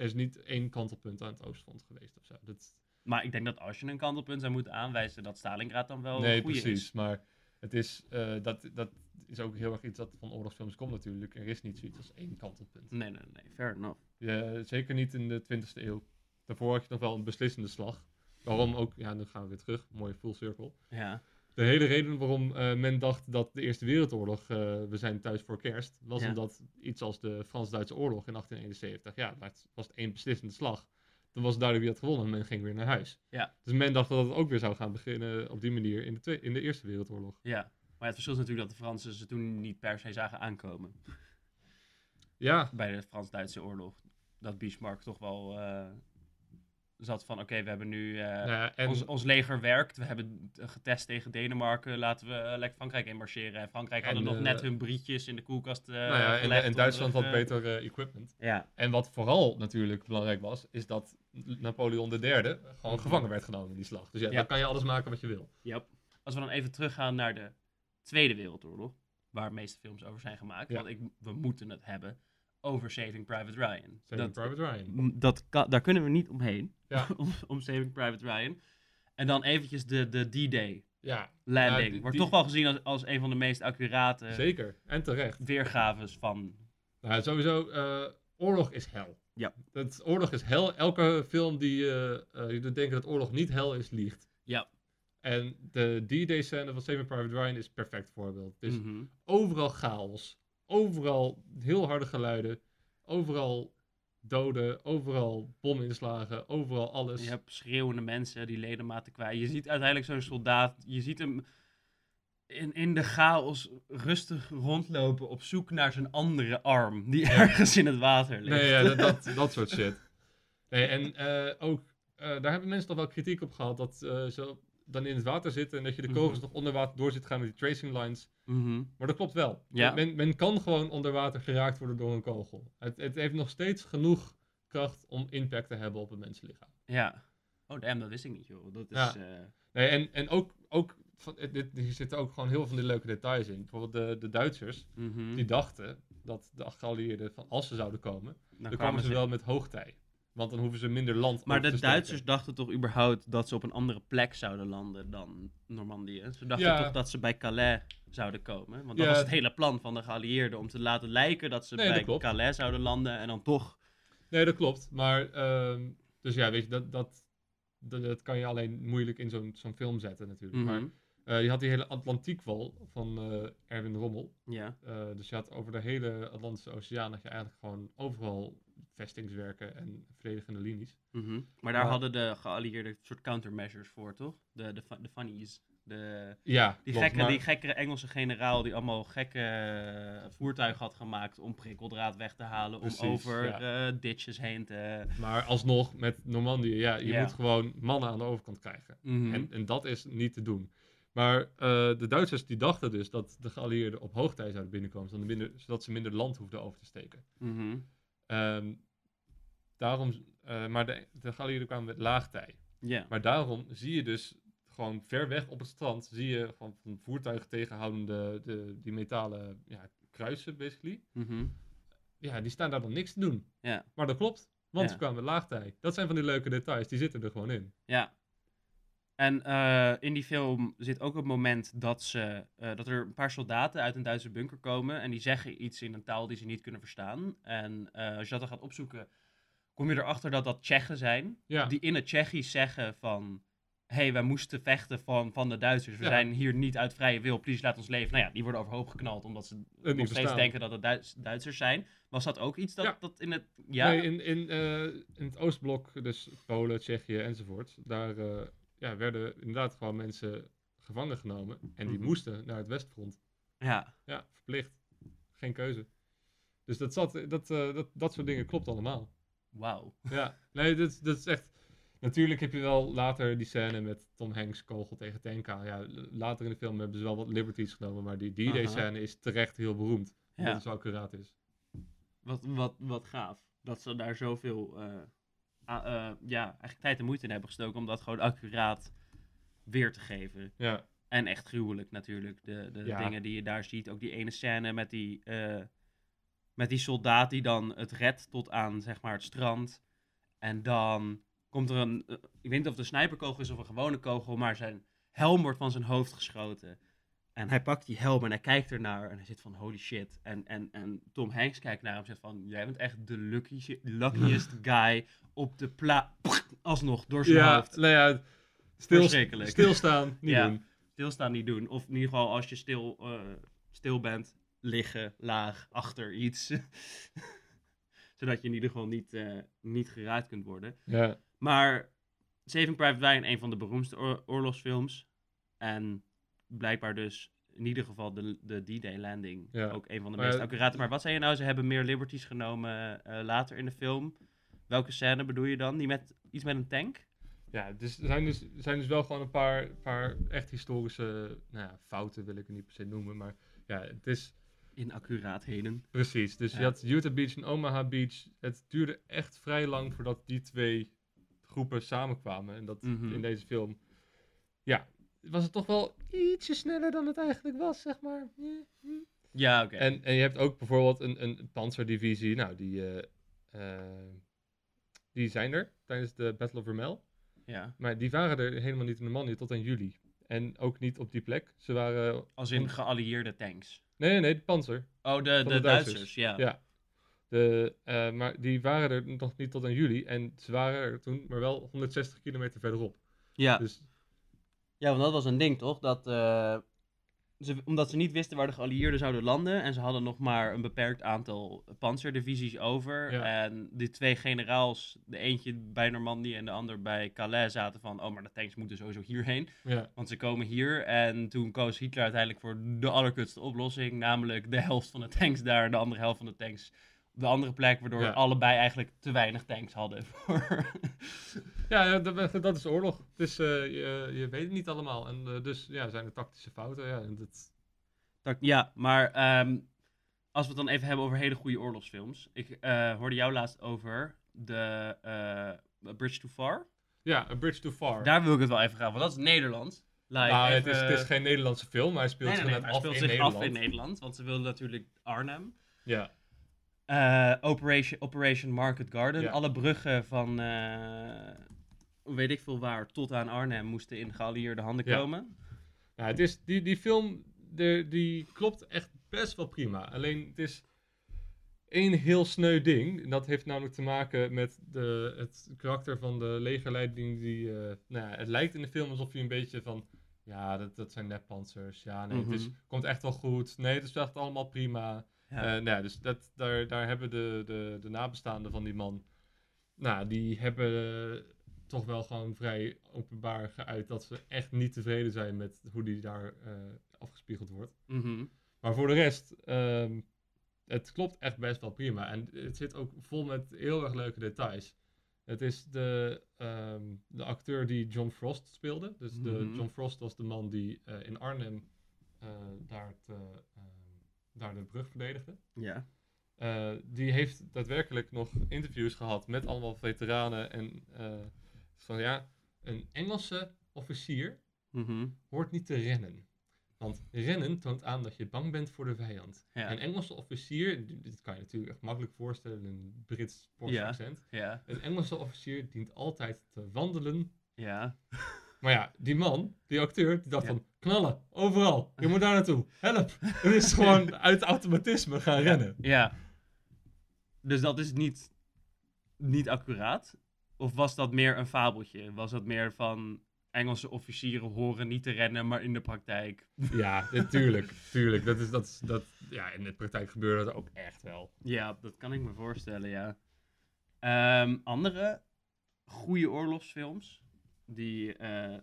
er is niet één kantelpunt aan het Oostfront geweest of zo. Dat, maar ik denk dat als je een kantelpunt zou moeten aanwijzen, dat Stalingrad dan wel nee, een goede precies. is. Maar het is, eh, dat, dat is ook heel erg iets dat van oorlogsfilms komt natuurlijk. Er is niet zoiets als één kantelpunt. Nee, nee, nee, fair enough. Ja, zeker niet in de 20e eeuw. Daarvoor had je nog wel een beslissende slag. Waarom ook, ja, nu gaan we weer terug. Mooie full circle. Ja, De hele reden waarom eh, men dacht dat de Eerste Wereldoorlog, eh, we zijn thuis voor kerst, was Ja. omdat iets als de Frans-Duitse oorlog in 1871, ja, dat was het één beslissende slag. Dan was het duidelijk wie had gewonnen en men ging weer naar huis. Ja. Dus men dacht dat het ook weer zou gaan beginnen op die manier in de, twe- in de Eerste Wereldoorlog. ja. Maar het verschil is natuurlijk dat de Fransen ze toen niet per se zagen aankomen. Ja, Bij de Frans-Duitse oorlog. Dat Bismarck toch wel eh, zat van, oké, we hebben nu... eh, ja, en ons, ons leger werkt. We hebben getest tegen Denemarken. Laten we lekker Frankrijk inmarcheren. En Frankrijk hadden En, nog eh, net hun brietjes in de koelkast eh nou ja, en, Duitsland had beter equipment. Ja, En wat vooral natuurlijk belangrijk was, is dat Napoleon III gewoon gevangen werd genomen in die slag. Dus ja, Ja. dan kan je alles maken wat je wil. yep. Als we dan even teruggaan naar de Tweede Wereldoorlog. Waar de meeste films over zijn gemaakt. Ja. Want ik, we moeten het hebben over Saving Private Ryan. Saving dat, Private Ryan. dat kan, daar kunnen we niet omheen. Ja. [LAUGHS] om, om Saving Private Ryan. En dan eventjes de, de D-Day Ja, landing. Wordt toch wel gezien als, als een van de meest accurate zeker. En terecht. weergaves van... Nou, sowieso, eh, oorlog is hel. Ja. Dat, oorlog is hel. Elke film die die doet denken dat oorlog niet hel is, liegt. Ja. En de D-Day scène van Saving Private Ryan is een perfect voorbeeld. Dus overal chaos. Overal heel harde geluiden. Overal doden. Overal bominslagen. Overal alles. Je hebt schreeuwende mensen die ledematen kwijt. Je ziet uiteindelijk zo'n soldaat, je ziet hem in, in de chaos rustig rondlopen op zoek naar zijn andere arm, die ergens in het water ligt. Nee, ja, dat, [LAUGHS] dat, dat soort shit. Nee, en eh, ook, eh, daar hebben mensen toch wel kritiek op gehad, dat eh, ze dan in het water zitten en dat je de kogels Mhm. nog onder water door zit gaan met die tracing lines. Mhm. Maar dat klopt wel. Ja. Men, men kan gewoon onder water geraakt worden door een kogel. Het, het heeft nog steeds genoeg kracht om impact te hebben op het mensenlichaam. Ja. Oh, damn, dat wist ik niet, joh. Dat is... Ja. eh, Nee, en, en ook, ook van, dit, hier zitten ook gewoon heel veel van die leuke details in. Bijvoorbeeld de, de Duitsers, mhm. die dachten dat de geallieerden, van, als ze zouden komen, Dan dan kwamen ze wel met hoogtij. Want dan hoeven ze minder land Maar de Duitsers dachten toch überhaupt dat ze op een andere plek zouden landen dan Normandië? Ze dachten Ja. toch dat ze bij Calais zouden komen? Want dat Ja. was het hele plan van de geallieerden, om te laten lijken dat ze Nee, bij. Calais zouden landen en dan toch... Nee, dat klopt. Maar, ehm, dus ja, weet je, dat, dat, dat, dat kan je alleen moeilijk in zo'n zo'n film zetten natuurlijk. Maar Eh, je had die hele Atlantiekwal van eh, Erwin Rommel. Ja. Eh, dus je had over de hele Atlantische Oceaan had je eigenlijk gewoon overal vestingswerken en verdedigende linies. Mhm. Maar daar hadden de geallieerden soort countermeasures voor, toch? De, de, de funnies. De, Ja, die, klopt, gekke, maar- die gekke Engelse generaal die allemaal gekke voertuigen had gemaakt om prikkeldraad weg te halen. Precies, om over ja. ditches heen te... Maar alsnog, met Normandië, ja, je Ja. moet gewoon mannen aan de overkant krijgen. Mhm. En, en dat is niet te doen. Maar eh, de Duitsers die dachten dus dat de geallieerden op hoogtij zouden binnenkomen, zodat, minder, zodat ze minder land hoefden over te steken. Ehm, daarom, eh, maar de, de geallieerden kwamen met laagtij. Maar daarom zie je dus gewoon ver weg op het strand, zie je gewoon van voertuigen tegenhoudende de, die metalen ja, kruisen, basically. Mhm. Ja, die staan daar dan niks te doen. Maar dat klopt, want ze kwamen met laagtij. Dat zijn van die leuke details, die zitten er gewoon in. Ja. En eh, in die film zit ook het moment dat, ze, eh, dat er een paar soldaten uit een Duitse bunker komen. En die zeggen iets in een taal die ze niet kunnen verstaan. En eh, als je dat dan gaat opzoeken, kom je erachter dat dat Tsjechen zijn. Ja, Die in het Tsjechisch zeggen van... Hé, hey, wij moesten vechten van, van de Duitsers. We Ja. zijn hier niet uit vrije wil. Please, laat ons leven. Nou ja, die worden overhoop geknald omdat ze nog steeds denken dat het Duits- Duitsers zijn. Was dat ook iets dat, Ja. dat in het... Ja? Nee, in, in, in het Oostblok, dus Polen, Tsjechië enzovoort, daar ja, werden inderdaad gewoon mensen gevangen genomen. En die Mhm. moesten naar het Westfront. ja. Ja, verplicht. Geen keuze. Dus dat, zat, dat, eh, dat, dat soort dingen klopt allemaal. Wauw. Ja, nee, dat, dat is echt. Natuurlijk heb je wel later die scène met Tom Hanks kogel tegen tank aan. Ja, later in de film hebben ze wel wat liberties genomen, maar die D-Day scène is terecht heel beroemd. Omdat Ja. het zo accuraat is. Wat, wat, wat gaaf. Dat ze daar zoveel eh, ja, eigenlijk tijd en moeite in hebben gestoken om dat gewoon accuraat weer te geven. Ja, En echt gruwelijk natuurlijk. De, de Ja. dingen die je daar ziet. Ook die ene scène met die, eh, met die soldaat die dan het redt tot aan zeg maar, het strand. En dan komt er een. eh, ik weet niet of het een sniperkogel is of een gewone kogel. Maar zijn helm wordt van zijn hoofd geschoten. En hij pakt die helm en hij kijkt ernaar. En hij zit van holy shit. En, en, en Tom Hanks kijkt naar hem en zegt van. Jij bent echt de luckiest, luckiest [LAUGHS] guy op de pla... Alsnog door zijn ja hoofd. nou ja, stil, Verschrikkelijk. stilstaan, niet Ja. doen. stilstaan niet doen. Of in ieder geval als je stil, eh, stil bent, liggen, laag, achter iets. [LAUGHS] Zodat je in ieder geval niet, eh, niet geraakt kunt worden. Ja, Maar Saving Private Ryan, een van de beroemdste oor- oorlogsfilms. En blijkbaar dus in ieder geval de, de D-Day landing Ja. ook een van de Maar meest accurate. Maar wat zei je nou? Ze hebben meer liberties genomen eh, later in de film. Welke scène bedoel je dan? Die met iets met een tank? ja dus er zijn dus, er zijn dus wel gewoon een paar, paar echt historische nou ja, fouten, wil ik het niet per se noemen. Maar ja, het is Inaccuraatheden. precies. Dus je had Utah Beach en Omaha Beach. Het duurde echt vrij lang voordat die twee groepen samenkwamen. En dat Mhm. in deze film, ja, was het toch wel ietsje sneller dan het eigenlijk was, zeg maar. Ja, oké. En, en je hebt ook bijvoorbeeld een, een panzerdivisie. Nou, die, eh, eh, die zijn er tijdens de Battle of Vermel. Ja. Maar die waren er helemaal niet in de man tot aan juli. En ook niet op die plek. Ze waren... Als in geallieerde tanks. Nee, nee, nee, de panzer. Oh, de, de, de Duitsers. Duitsers. ja. Ja. De, eh, maar die waren er nog niet tot aan juli. En ze waren er toen maar wel 160 kilometer verderop. Ja. Dus ja, want dat was een ding, toch? Dat, eh, ze, omdat ze niet wisten waar de geallieerden zouden landen. En ze hadden nog maar een beperkt aantal panzerdivisies over. Ja. En die twee generaals, de eentje bij Normandië en de ander bij Calais, zaten van... Oh, maar de tanks moeten sowieso hierheen. ja, Want ze komen hier. En toen koos Hitler uiteindelijk voor de allerkutste oplossing. Namelijk de helft van de tanks daar en de andere helft van de tanks de andere plek. Waardoor Ja. allebei eigenlijk te weinig tanks hadden. Voor... [LAUGHS] ja, dat, dat is oorlog. Dus eh, je, je weet het niet allemaal. En eh, dus ja, zijn er tactische fouten. Ja, en dat, Dat- ja, maar ehm, als we het dan even hebben over hele goede oorlogsfilms. Ik eh, hoorde jou laatst over de Bridge Too Far. ja, A Bridge Too Far. Daar wil ik het wel even gaan, want dat is Nederland. Like, nou, het, is, het is geen Nederlandse film, maar hij speelt Nee, nee, zich nee, net maar af speelt in zich Nederland. af in Nederland, want ze wilden natuurlijk Arnhem. Ja, Eh, Operation, Operation Market Garden. Ja. Alle bruggen van eh, weet ik veel waar tot aan Arnhem moesten in geallieerde handen Ja. komen. ja het is, die, die film de, die klopt echt best wel prima. Alleen het is één heel sneu ding. En dat heeft namelijk te maken met de, het karakter van de legerleiding. Die, eh, nou ja, het lijkt in de film alsof je een beetje van... Ja, dat, dat zijn neppanzers. Ja, nee, het is, Mhm. komt echt wel goed. Nee, het is echt allemaal prima. Ja. Eh, nou ja, dus dat, daar, daar hebben de, de, de nabestaanden van die man, nou, die hebben eh, toch wel gewoon vrij openbaar geuit dat ze echt niet tevreden zijn met hoe die daar eh, afgespiegeld wordt. Mhm. Maar voor de rest, ehm, het klopt echt best wel prima. En het zit ook vol met heel erg leuke details. Het is de, ehm, de acteur die John Frost speelde. Dus de, Mhm. John Frost was de man die in Arnhem daar, het, ehm, daar de brug verdedigde. Ja. Eh, die heeft daadwerkelijk nog interviews gehad met allemaal veteranen. En eh, van ja, een Engelse officier Mhm. hoort niet te rennen. Want rennen toont aan dat je bang bent voor de vijand. Ja. Een Engelse officier, dit kan je natuurlijk echt makkelijk voorstellen in een Brits Porsche Ja. accent. Ja. Een Engelse officier dient altijd te wandelen. Ja. Maar ja, die man, die acteur, die dacht van knallen, overal. Je moet daar naartoe. Help. [LAUGHS] Het is gewoon uit automatisme gaan rennen. Ja. Dus dat is niet, niet accuraat? Of was dat meer een fabeltje? Was dat meer van Engelse officieren horen niet te rennen, maar in de praktijk? Ja, natuurlijk. [LAUGHS] tuurlijk. Dat is, dat is, dat, ja, in de praktijk gebeurde dat ook echt wel. Ja, dat kan ik me voorstellen, ja. Ehm, andere goede oorlogsfilms, die, eh,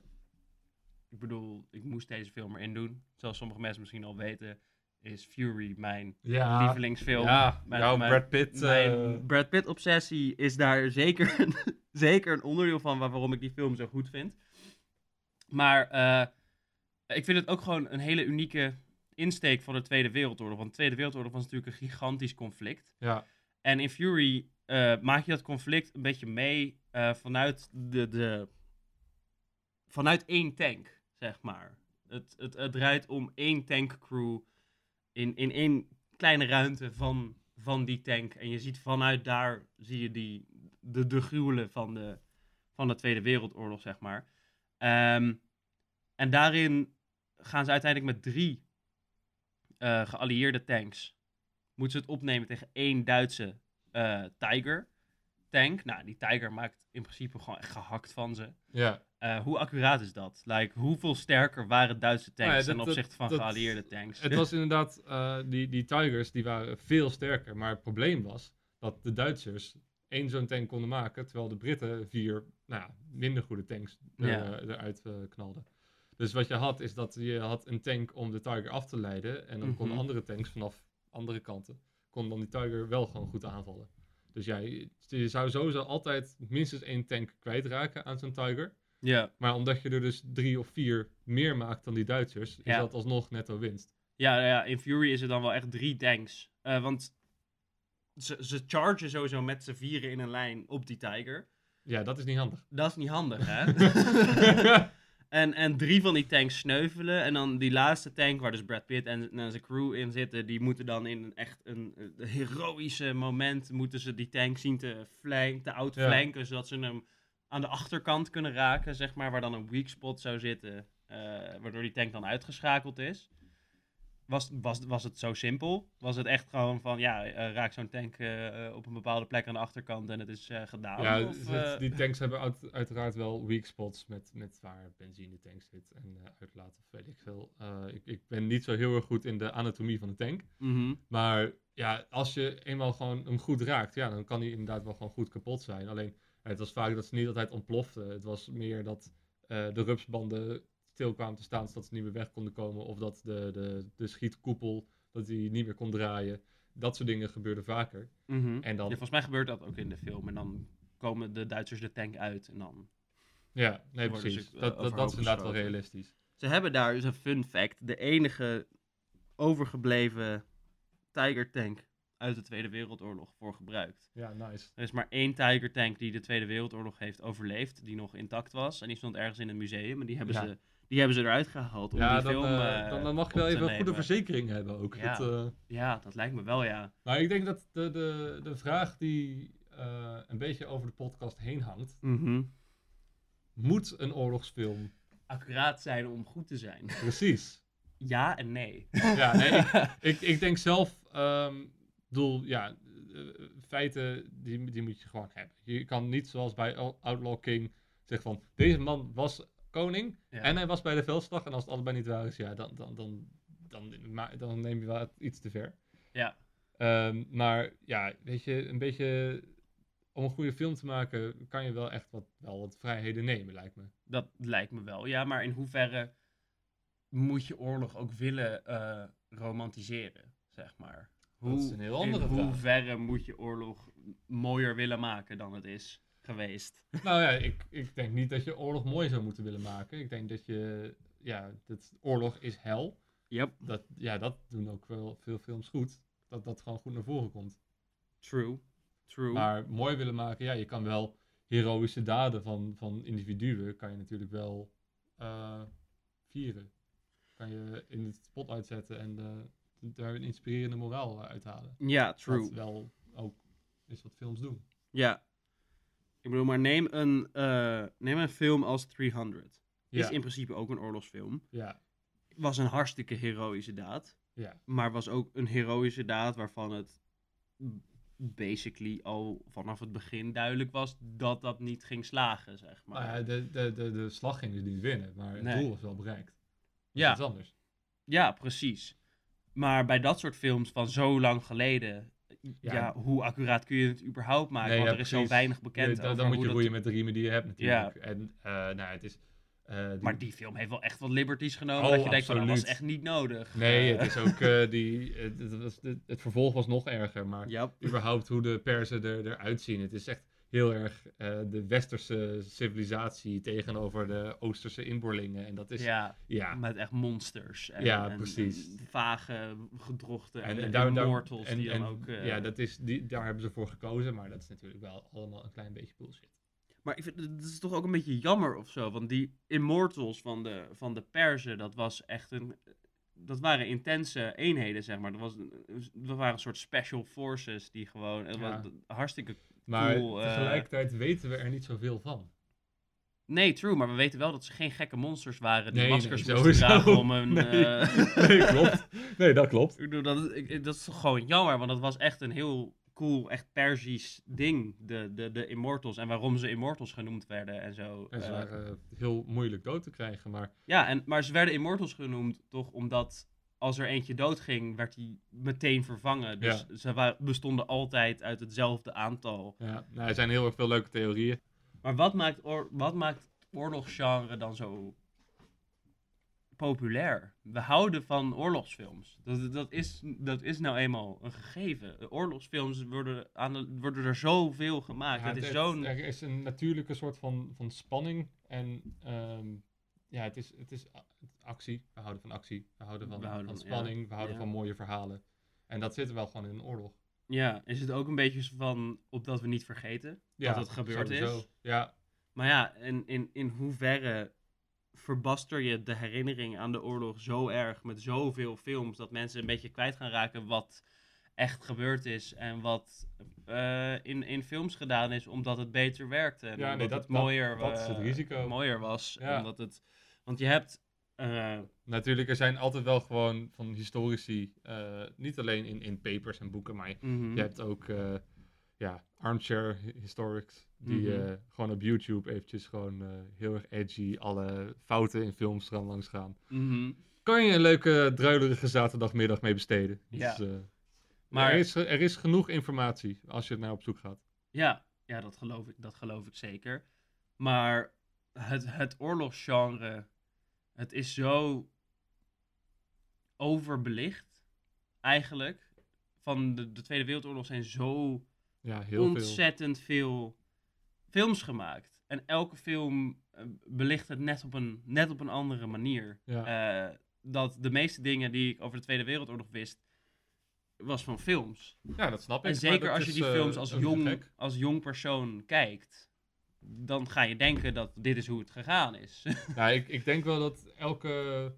ik bedoel, ik moest deze film erin doen, zoals sommige mensen misschien al weten, is Fury mijn Ja, lievelingsfilm. ja Mijn- jouw mijn- Brad Pitt. Mijn eh, Brad Pitt obsessie is daar zeker, [LAUGHS] zeker een onderdeel van waar- waarom ik die film zo goed vind. Maar eh, ik vind het ook gewoon een hele unieke insteek van de Tweede Wereldoorlog. Want de Tweede Wereldoorlog was natuurlijk een gigantisch conflict. Ja, En in Fury eh, maak je dat conflict een beetje mee eh, vanuit, de, de, vanuit één tank, zeg maar. Het, het, het draait om één tankcrew in, in één kleine ruimte van, van die tank. En je ziet vanuit daar zie je die, de, de gruwelen van de, van de Tweede Wereldoorlog, zeg maar. Ehm, en daarin gaan ze uiteindelijk met drie eh, geallieerde tanks. Moeten ze het opnemen tegen één Duitse eh, Tiger tank. Nou, die Tiger maakt in principe gewoon echt gehakt van ze. ja. Eh, hoe accuraat is dat? Like, hoeveel sterker waren Duitse tanks Nou ja, ten opzichte van dat- geallieerde tanks? Het was [LAUGHS] inderdaad, eh, die, die Tigers die waren veel sterker. Maar het probleem was dat de Duitsers één zo'n tank konden maken, terwijl de Britten vier nou, ja, minder goede tanks Ja. eh, eruit knalden. Dus wat je had, is dat je had een tank om de Tiger af te leiden. En dan Mhm. konden andere tanks vanaf andere kanten, konden dan die Tiger wel gewoon goed aanvallen. Dus ja, je, je zou sowieso altijd minstens één tank kwijtraken aan zo'n Tiger. Ja. Maar omdat je er dus drie of vier meer maakt dan die Duitsers, is dat alsnog netto winst. Ja, ja, in Fury is er dan wel echt drie tanks. Eh, want ze, ze chargen sowieso met z'n vieren in een lijn op die Tiger. Ja, dat is niet handig. Dat is niet handig, hè? [LAUGHS] [LAUGHS] en, en drie van die tanks sneuvelen. En dan die laatste tank, waar dus Brad Pitt en, en zijn crew in zitten, die moeten dan in echt een, een heroïsche moment, moeten ze die tank zien te, flank, te outflanken, zodat ze hem aan de achterkant kunnen raken, zeg maar, waar dan een weak spot zou zitten, eh, waardoor die tank dan uitgeschakeld is. Was, was, was het zo simpel? Was het echt gewoon van, ja, eh, raak zo'n tank eh, op een bepaalde plek aan de achterkant en het is gedaan? ja, Of, het- die tanks hebben uit- uiteraard wel weak spots met, met waar benzine tank zit en uitlaten of weet ik veel. Ik, ik ben niet zo heel erg goed in de anatomie van de tank. mhm. Maar ja, als je eenmaal gewoon hem goed raakt, ja, dan kan hij inderdaad wel gewoon goed kapot zijn. Alleen, het was vaak dat ze niet altijd ontploften. Het was meer dat eh, de rupsbanden stil kwamen te staan, zodat ze niet meer weg konden komen. Of dat de, de, de schietkoepel, dat die niet meer kon draaien. Dat soort dingen gebeurden vaker. Mhm. En Ja, dan, volgens mij gebeurt dat ook in de film. En dan komen de Duitsers de tank uit. En dan... ja, nee, precies. ze, eh, dat, dat, dat is inderdaad wel realistisch. Ze hebben daar, dus een fun fact, de enige overgebleven Tiger tank uit de Tweede Wereldoorlog voor gebruikt. Ja, nice. Er is maar één Tiger tank die de Tweede Wereldoorlog heeft overleefd, die nog intact was. En die stond ergens in een museum. En die hebben, Ja. ze, die hebben ze eruit gehaald om Ja, die dan, film eh, eh, dan, dan mag je wel even een goede verzekering hebben ook. Ja. Dat, eh, Ja, dat lijkt me wel, ja. Maar ik denk dat de, de, de vraag die eh, een beetje over de podcast heen hangt, Mhm. moet een oorlogsfilm Accuraat zijn om goed te zijn. precies? ja en nee. ja, nee, ik, [LAUGHS] ik, ik denk zelf, ehm bedoel, ja, eh, feiten die, die moet je gewoon hebben. Je kan niet zoals bij Out- Outlaw King zeggen van, deze man was koning Ja. en hij was bij de veldslag en als het allebei niet waar is, ja, dan, dan, dan, dan, dan neem je wel iets te ver. Ja. Ehm, maar ja, weet je, een beetje om een goede film te maken, kan je wel echt wat, wel wat vrijheden nemen, lijkt me. Dat lijkt me wel, ja. Maar in hoeverre moet je oorlog ook willen eh, romantiseren, zeg maar? Dat is een heel andere in vraag. hoeverre moet je oorlog mooier willen maken dan het is geweest? Nou ja, ik, ik denk niet dat je oorlog mooi zou moeten willen maken. Ik denk dat je, ja, dat oorlog is hel. Yep, Dat, ja, dat doen ook wel veel films goed. Dat dat gewoon goed naar voren komt. true. True. Maar mooi willen maken, ja, je kan wel heroïsche daden van, van individuen, kan je natuurlijk wel eh, vieren. Kan je in het spotlight zetten en daar een inspirerende moraal uithalen. ja, true. Wat wel ook is wat films doen. Ja. Ik bedoel, maar neem een, eh, neem een film als 300. Ja, Is in principe ook een oorlogsfilm. ja, Was een hartstikke heroïsche daad. ja. Maar was ook een heroïsche daad waarvan het basically al vanaf het begin duidelijk was dat dat niet ging slagen, zeg maar. Nou ja, de, de, de, de slag ging dus niet winnen, maar het Nee. doel was wel bereikt. Dat Ja. anders. Ja, precies. Maar bij dat soort films van zo lang geleden, ja, Ja. hoe accuraat kun je het überhaupt maken? Nee, Want ja, er is zo weinig bekend Ja, dan, over dan moet je dat- roeien met de riemen die je hebt natuurlijk. En eh, nou, het is... eh, die- Maar die film heeft wel echt wat liberties genomen. Oh, dat je denkt van, dat was echt niet nodig. Nee, Eh, het is ook [LAUGHS] die... het, was, het, het vervolg was nog erger, maar überhaupt hoe de persen er, eruit zien. Het is echt heel erg eh, de westerse civilisatie tegenover de oosterse inboorlingen. En dat is, ja, Ja, met echt monsters. En, Ja, en- precies. en vage gedrochten en, daar- immortals die dan ook... eh, ja, dat is, die, daar hebben ze voor gekozen, maar dat is natuurlijk wel allemaal een klein beetje bullshit. Maar ik vind, het is toch ook een beetje jammer of zo. Want die Immortals van de, van de Perzen, dat was echt een... Dat waren intense eenheden, zeg maar. Dat, was, dat waren een soort special forces die gewoon... Het Ja. was hartstikke... Maar Cool, eh. tegelijkertijd weten we er niet zoveel van. Nee, true, maar we weten wel dat ze geen gekke monsters waren die Nee, maskers nee, moesten dragen om een... [LAUGHS] Nee. [LAUGHS] nee, klopt. Nee, dat klopt. Ik bedoel, dat, is- ik- dat is toch gewoon jammer, want dat was echt een heel cool, echt Persisch ding, de, de, de Immortals. En waarom ze Immortals genoemd werden en zo. En ze Eh, waren heel moeilijk dood te krijgen, maar ja, en, maar ze werden Immortals genoemd toch omdat als er eentje doodging, werd die meteen vervangen. Dus ze wa- bestonden altijd uit hetzelfde aantal. ja, nou, er zijn heel erg veel leuke theorieën. Maar wat maakt, wat maakt oorlogsgenre dan zo populair? We houden van oorlogsfilms. Dat, dat, is, dat is nou eenmaal een gegeven. Oorlogsfilms worden, aan de, worden er zoveel gemaakt. Ja, het is zo'n... Er is een natuurlijke soort van, van spanning en ehm, ja, het is, het is actie. We houden van actie, we houden van, We houden van van- spanning, we houden ja. van mooie verhalen. En dat zit er wel gewoon in een oorlog. Ja, is het ook een beetje van opdat we niet vergeten Ja, dat het gebeurd sowieso. is. Ja, Maar ja, in, in, in hoeverre verbaster je de herinnering aan de oorlog zo erg met zoveel films dat mensen een beetje kwijt gaan raken wat echt gebeurd is en wat eh, in, in films gedaan is omdat het beter werkte. En Ja, nee, omdat dat- het mooier, dat- dat is het eh, risico. mooier was. Ja. Omdat het, want je hebt... eh, natuurlijk, er zijn altijd wel gewoon van historici, eh, niet alleen in, in papers en boeken, maar mhm. Je hebt ook eh, ja, armchair historics die Mhm. gewoon op YouTube eventjes gewoon heel erg edgy alle fouten in films gaan langs gaan. Mhm. Kan je een leuke druilerige zaterdagmiddag mee besteden. Ja. Dus, eh, Maar- er, is, er is genoeg informatie als je er naar op zoek gaat. Ja, ja dat, geloof ik, dat geloof ik zeker. Maar het, het oorlogsgenre, het is zo overbelicht, eigenlijk. Van de, de Tweede Wereldoorlog zijn zo Ja, heel ontzettend veel. films gemaakt. En elke film eh, belicht het net op een, net op een andere manier. Ja. Eh, dat de meeste dingen die ik over de Tweede Wereldoorlog wist, was van films. ja, dat snap ik. En zeker als je die eh, films als jong, als jong persoon kijkt, dan ga je denken dat dit is hoe het gegaan is. [LAUGHS] Ja, ik, ik denk wel dat elke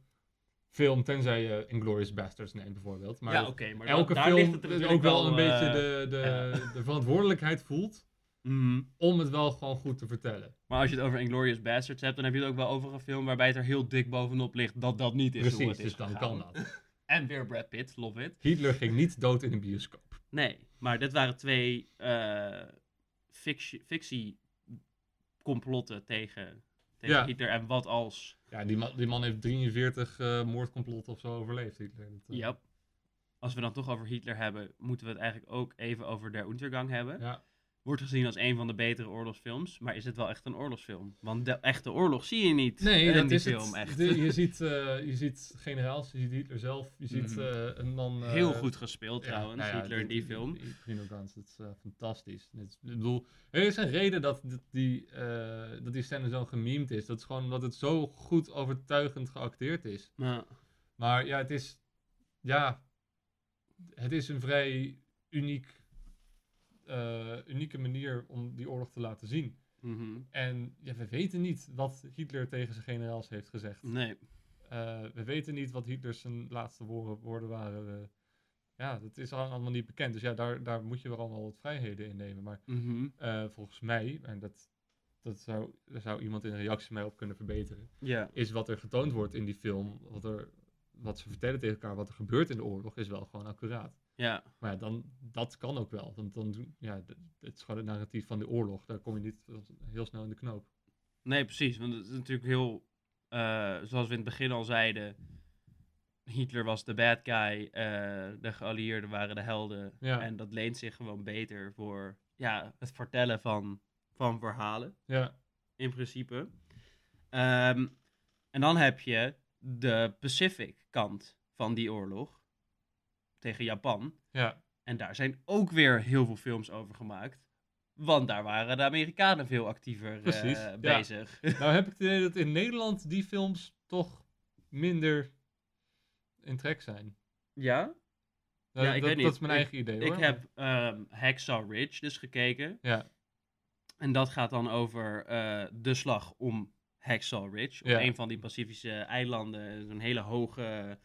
film, tenzij je Inglourious Basterds neemt bijvoorbeeld, maar ja, maar elke da- daar ligt film er ook wel een beetje eh, de, de, de verantwoordelijkheid voelt mhm. om het wel gewoon goed te vertellen. Maar als je het over Inglourious Basterds hebt, dan heb je het ook wel over een film waarbij het er heel dik bovenop ligt dat dat niet is hoe het is dus dan kan dat. [LAUGHS] En weer Brad Pitt, love it. Hitler ging niet dood in een bioscoop. Nee, maar dit waren twee eh fictie, fictiecomplotten tegen, tegen Ja. Hitler. En wat als... Ja, die man, die man heeft 43 eh moordcomplotten of zo overleefd, Hitler. Dat, eh, Ja. Als we dan toch over Hitler hebben, moeten we het eigenlijk ook even over Der Untergang hebben. Ja, Wordt gezien als een van de betere oorlogsfilms, maar is het wel echt een oorlogsfilm? Want de echte oorlog zie je niet nee, in dat die is film het. echt. De- je, ziet, eh, je ziet generaals, je ziet Hitler zelf, je ziet Mhm. eh, een man... eh, Heel goed gespeeld ja, trouwens, nou ja, Hitler in die film. Primo Guns, dat is eh, fantastisch. Dit, ik bedoel, er is een reden dat, dat die, eh, dat die scène zo gememd is. Dat is gewoon omdat het zo goed overtuigend geacteerd is. Maar, Maar ja, het is. Ja. Het is een vrij uniek. Eh, unieke manier om die oorlog te laten zien. mhm. En ja, we weten niet wat Hitler tegen zijn generaals heeft gezegd. Nee. Eh, we weten niet wat Hitler zijn laatste woorden, woorden waren. ja, dat is al- allemaal niet bekend. Dus ja, daar, daar moet je wel allemaal wat vrijheden in nemen. Maar Mhm. eh, volgens mij, en dat, dat zou, daar zou iemand in een reactie mij op kunnen verbeteren is wat er getoond wordt in die film, wat, er, wat ze vertellen tegen elkaar, wat er gebeurt in de oorlog, is wel gewoon accuraat. Ja. Maar dan, dat kan ook wel. Want dan, ja, het is gewoon het narratief van de oorlog. Daar kom je niet heel snel in de knoop. Nee, precies. Want het is natuurlijk heel, eh, zoals we in het begin al zeiden, Hitler was de bad guy, eh, de geallieerden waren de helden. Ja. En dat leent zich gewoon beter voor ja, het vertellen van, van verhalen, Ja, in principe. Ehm, en dan heb je de Pacific kant van die oorlog tegen Japan. ja, En daar zijn ook weer heel veel films over gemaakt. Want daar waren de Amerikanen veel actiever eh, Precies, ja. bezig. [LAUGHS] Nou heb ik het idee dat in Nederland die films toch minder in trek zijn. ja? Nou, Ja, ik dat, weet niet. dat is mijn Ik- eigen idee hoor. Ik heb ehm Hacksaw Ridge dus gekeken. Ja, En dat gaat dan over eh, de slag om Hacksaw Ridge. Op Ja. een van die Pacifische eilanden. Zo'n hele hoge...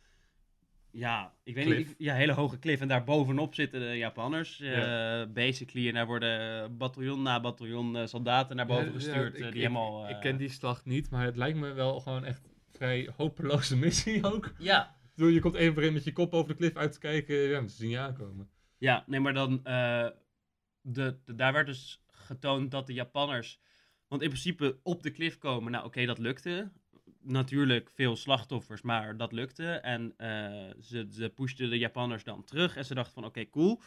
Ja, ik weet Cliff. niet. Ja, hele hoge cliff. En daar bovenop zitten de Japanners. eh, Ja. basically. En daar worden bataljon na bataljon eh, soldaten naar boven Ja, gestuurd. ja, eh, ik- die ik- helemaal... Ik ken die slag niet, maar het lijkt me wel gewoon echt vrij hopeloze missie ook. Ja, Ik bedoel, Je komt even in met je kop over de klif uit te kijken, ja, ze zien je aankomen. Ja, nee, maar dan. de, de- daar werd dus getoond dat de Japanners. Want in principe op de klif komen. Nou, oké, dat lukte. Natuurlijk veel slachtoffers, maar dat lukte. En eh, ze, ze pushten de Japanners dan terug. En ze dachten van: oké, cool.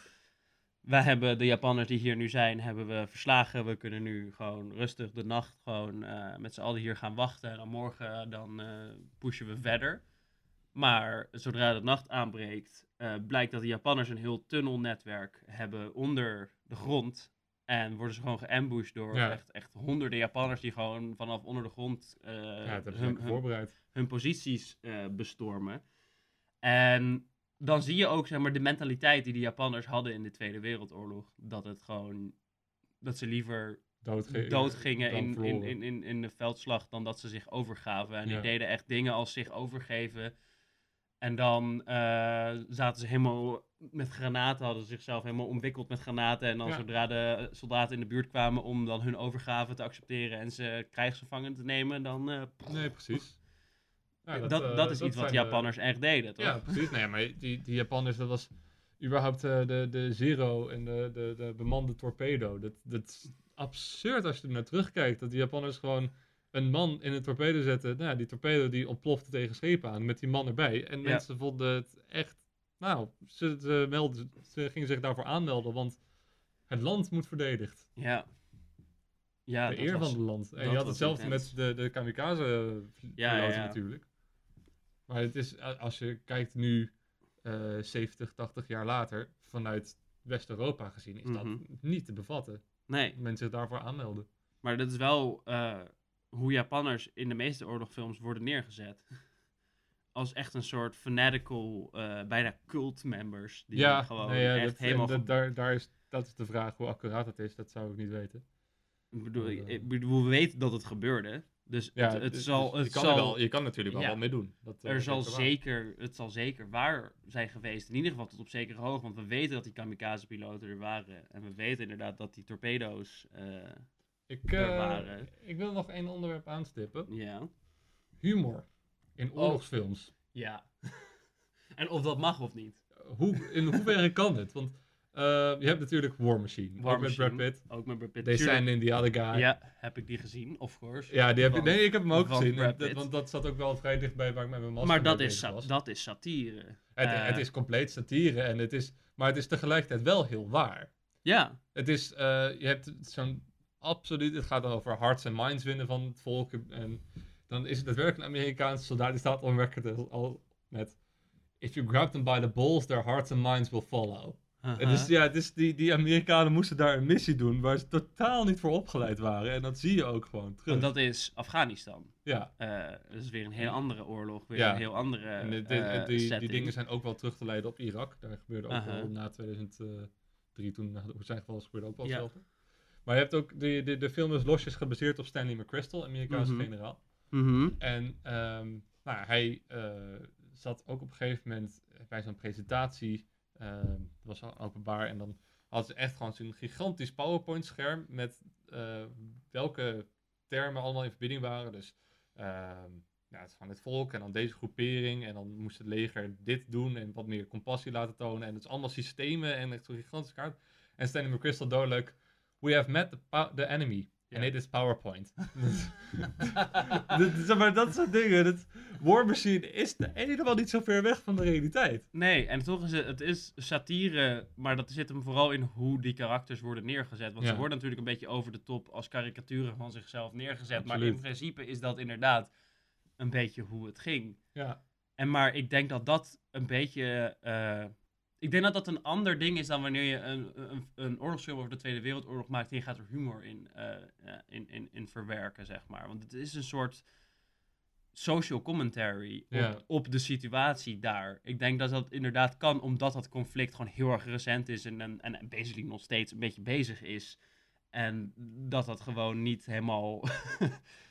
Wij hebben de Japanners die hier nu zijn, hebben we verslagen. We kunnen nu gewoon rustig de nacht gewoon eh, met z'n allen hier gaan wachten. En dan morgen dan eh, pushen we verder. Maar zodra de nacht aanbreekt, blijkt dat de Japanners een heel tunnelnetwerk hebben onder de grond. En worden ze gewoon geambushed door Ja. echt, echt honderden Japanners die gewoon vanaf onder de grond eh, ja, hun, hun, voorbereid. hun posities eh, bestormen. En dan zie je ook zeg maar, de mentaliteit die de Japanners hadden in de Tweede Wereldoorlog. Dat het gewoon. Dat ze liever doodgingen dan in, in, in, in, in de veldslag dan dat ze zich overgaven. En Ja. die deden echt dingen als zich overgeven. En dan eh, zaten ze helemaal met granaten, hadden ze zichzelf helemaal omwikkeld met granaten. En dan Ja. zodra de soldaten in de buurt kwamen om dan hun overgave te accepteren en ze krijgsgevangen te nemen, dan... eh, Nee, precies. Ja, dat, dat, eh, is iets wat de Japanners echt deden, toch? Ja, precies. Nee, maar die, die Japanners, dat was überhaupt de, de Zero en de, de, de bemande torpedo. Dat, dat is absurd als je er naar terugkijkt. Dat die Japanners gewoon een man in een torpedo zetten. Nou, ja, die torpedo die ontplofte tegen schepen aan met die man erbij. En Ja. mensen vonden het echt... Nou, ze, ze, melden, ze gingen zich daarvoor aanmelden, want het land moet verdedigd. Ja. Ja, de eer was- van het land. En je had hetzelfde intens. met de, de kamikaze Ja, ja, natuurlijk. Maar het is, als je kijkt nu, eh 70, 80 jaar later, vanuit West-Europa gezien, is dat Mhm. niet te bevatten. Nee, mensen zich daarvoor aanmelden. maar dat is wel eh, hoe Japanners in de meeste oorlogfilms worden neergezet. [LAUGHS] Als echt een soort fanatical, eh, bijna cult members. Die ja, gewoon nee, ja, echt dat, helemaal... dat, daar, daar is, dat is de vraag hoe accuraat dat is, dat zou ik niet weten. ik, bedoel, ik, eh, bedoel, we weten dat het gebeurde. Dus Ja, het, het dus- zal... Het je, kan zal wel, je kan natuurlijk wel ja. wat mee doen. Dat, eh, er zal zeker, het zal zeker waar zijn geweest. In ieder geval tot op zekere hoogte. Want we weten dat die kamikaze-piloten er waren. En we weten inderdaad dat die torpedo's... Ik, eh, ik wil nog één onderwerp aanstippen. ja. Humor in Oh. oorlogsfilms. Ja. [LAUGHS] en of dat mag of niet. Hoe, in [LAUGHS] hoeverre kan het? Want eh, je hebt natuurlijk War Machine. War ook met Brad. Pitt. Ook met Brad Pitt. They in the other guy. Ja, heb ik die gezien, of course. Ja, die heb ik, nee, ik heb hem ook gezien. Dat- want dat zat ook wel vrij dichtbij waar ik met mijn master maar dat is, was. dat is satire. Het, Eh, het is compleet satire, en het is, maar het is tegelijkertijd wel heel waar. Ja, Het is, je hebt zo'n absoluut, het gaat dan over hearts and minds winnen van het volk. En dan is het daadwerkelijk een Amerikaanse soldaat, die staat onwerkelijk al met... If you grab them by the balls, their hearts and minds will follow. En dus ja, is die, die Amerikanen moesten daar een missie doen waar ze totaal niet voor opgeleid waren. En dat zie je ook gewoon terug. En dat is Afghanistan. Ja, Eh dat is weer een heel andere oorlog, weer Ja. een heel andere en de- de- eh, die, die dingen zijn ook wel terug te leiden op Irak. Daar gebeurde ook wel na 2003, toen na zijn geval gebeurde ook wel Ja. Maar je hebt ook, de, de, de film is losjes gebaseerd op Stanley McChrystal, Amerikaanse Mhm. generaal. Mhm. En ehm, nou, hij eh, zat ook op een gegeven moment bij zo'n presentatie. ehm, dat was al openbaar. En dan hadden ze echt gewoon zo'n gigantisch PowerPoint-scherm. Met eh, welke termen allemaal in verbinding waren. Dus ehm, ja, het is gewoon het volk en dan deze groepering. En dan moest het leger dit doen en wat meer compassie laten tonen. En het is allemaal systemen en echt zo'n gigantische kaart. En Stanley McChrystal duidelijk. We have met the, the enemy. And Ja. it is PowerPoint. [LAUGHS] [LAUGHS] Dat- maar dat soort dingen. Dat, War Machine is helemaal niet zo ver weg van de realiteit. Nee, en toch is het, het is satire, maar dat zit hem vooral in hoe die karakters worden neergezet. Want Ja. ze worden natuurlijk een beetje over de top als karikaturen van zichzelf neergezet. Maar in principe is dat inderdaad een beetje hoe het ging. Ja, En maar ik denk dat dat een beetje eh, ik denk dat dat een ander ding is dan wanneer je een, een, een oorlogsfilm over de Tweede Wereldoorlog maakt en je gaat er humor in, eh, in, in, in verwerken, zeg maar. Want het is een soort social commentary op, op de situatie daar. Ik denk dat dat inderdaad kan, omdat dat conflict gewoon heel erg recent is en, en, en basically nog steeds een beetje bezig is. En dat dat gewoon niet helemaal, [LAUGHS]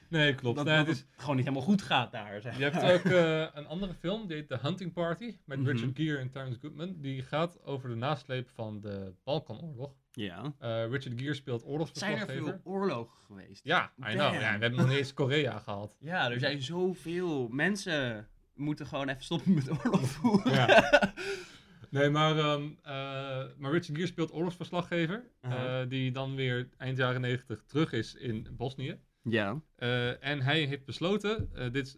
Nee, klopt. dat, Nee, dat het is, gewoon niet helemaal goed gaat daar, zeg je hebt ook eh, een andere film, die heet The Hunting Party, met Mhm. Richard Gere en Terrence Goodman. Die gaat over de nasleep van de Balkanoorlog. Ja. Eh, Richard Gere speelt Zijn er oorlogsverslaggever. veel oorlogen geweest? Ja, I know. Ja, we hebben nog niet eens Korea gehad. Ja, er zijn zoveel mensen moeten gewoon even stoppen met oorlog [LAUGHS] voeren. Ja. Nee, maar, ehm, eh, maar Richard Gere speelt oorlogsverslaggever. Uh-huh. die dan weer eind jaren 90 terug is in Bosnië. Ja. Eh, en hij heeft besloten, eh, dit is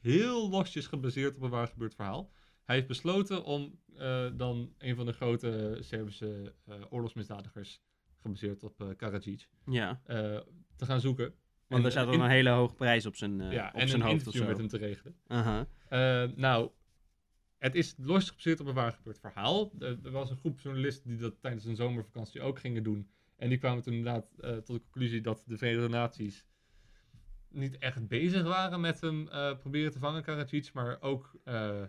heel losjes gebaseerd op een waar gebeurd verhaal. Hij heeft besloten om eh, dan een van de grote Servische oorlogsmisdadigers, gebaseerd op Karadzic, Ja. te gaan zoeken. Want er staat dan een hele hoge prijs op zijn, ja, op en zijn een hoofd zo. met hem te regelen. Aha. Eh, nou, het is los gebaseerd op een waar gebeurd verhaal. Er, er was een groep journalisten die dat tijdens een zomervakantie ook gingen doen. En die kwamen toen inderdaad eh, tot de conclusie dat de Verenigde Naties niet echt bezig waren met hem eh, proberen te vangen, Karadzic, maar ook eh,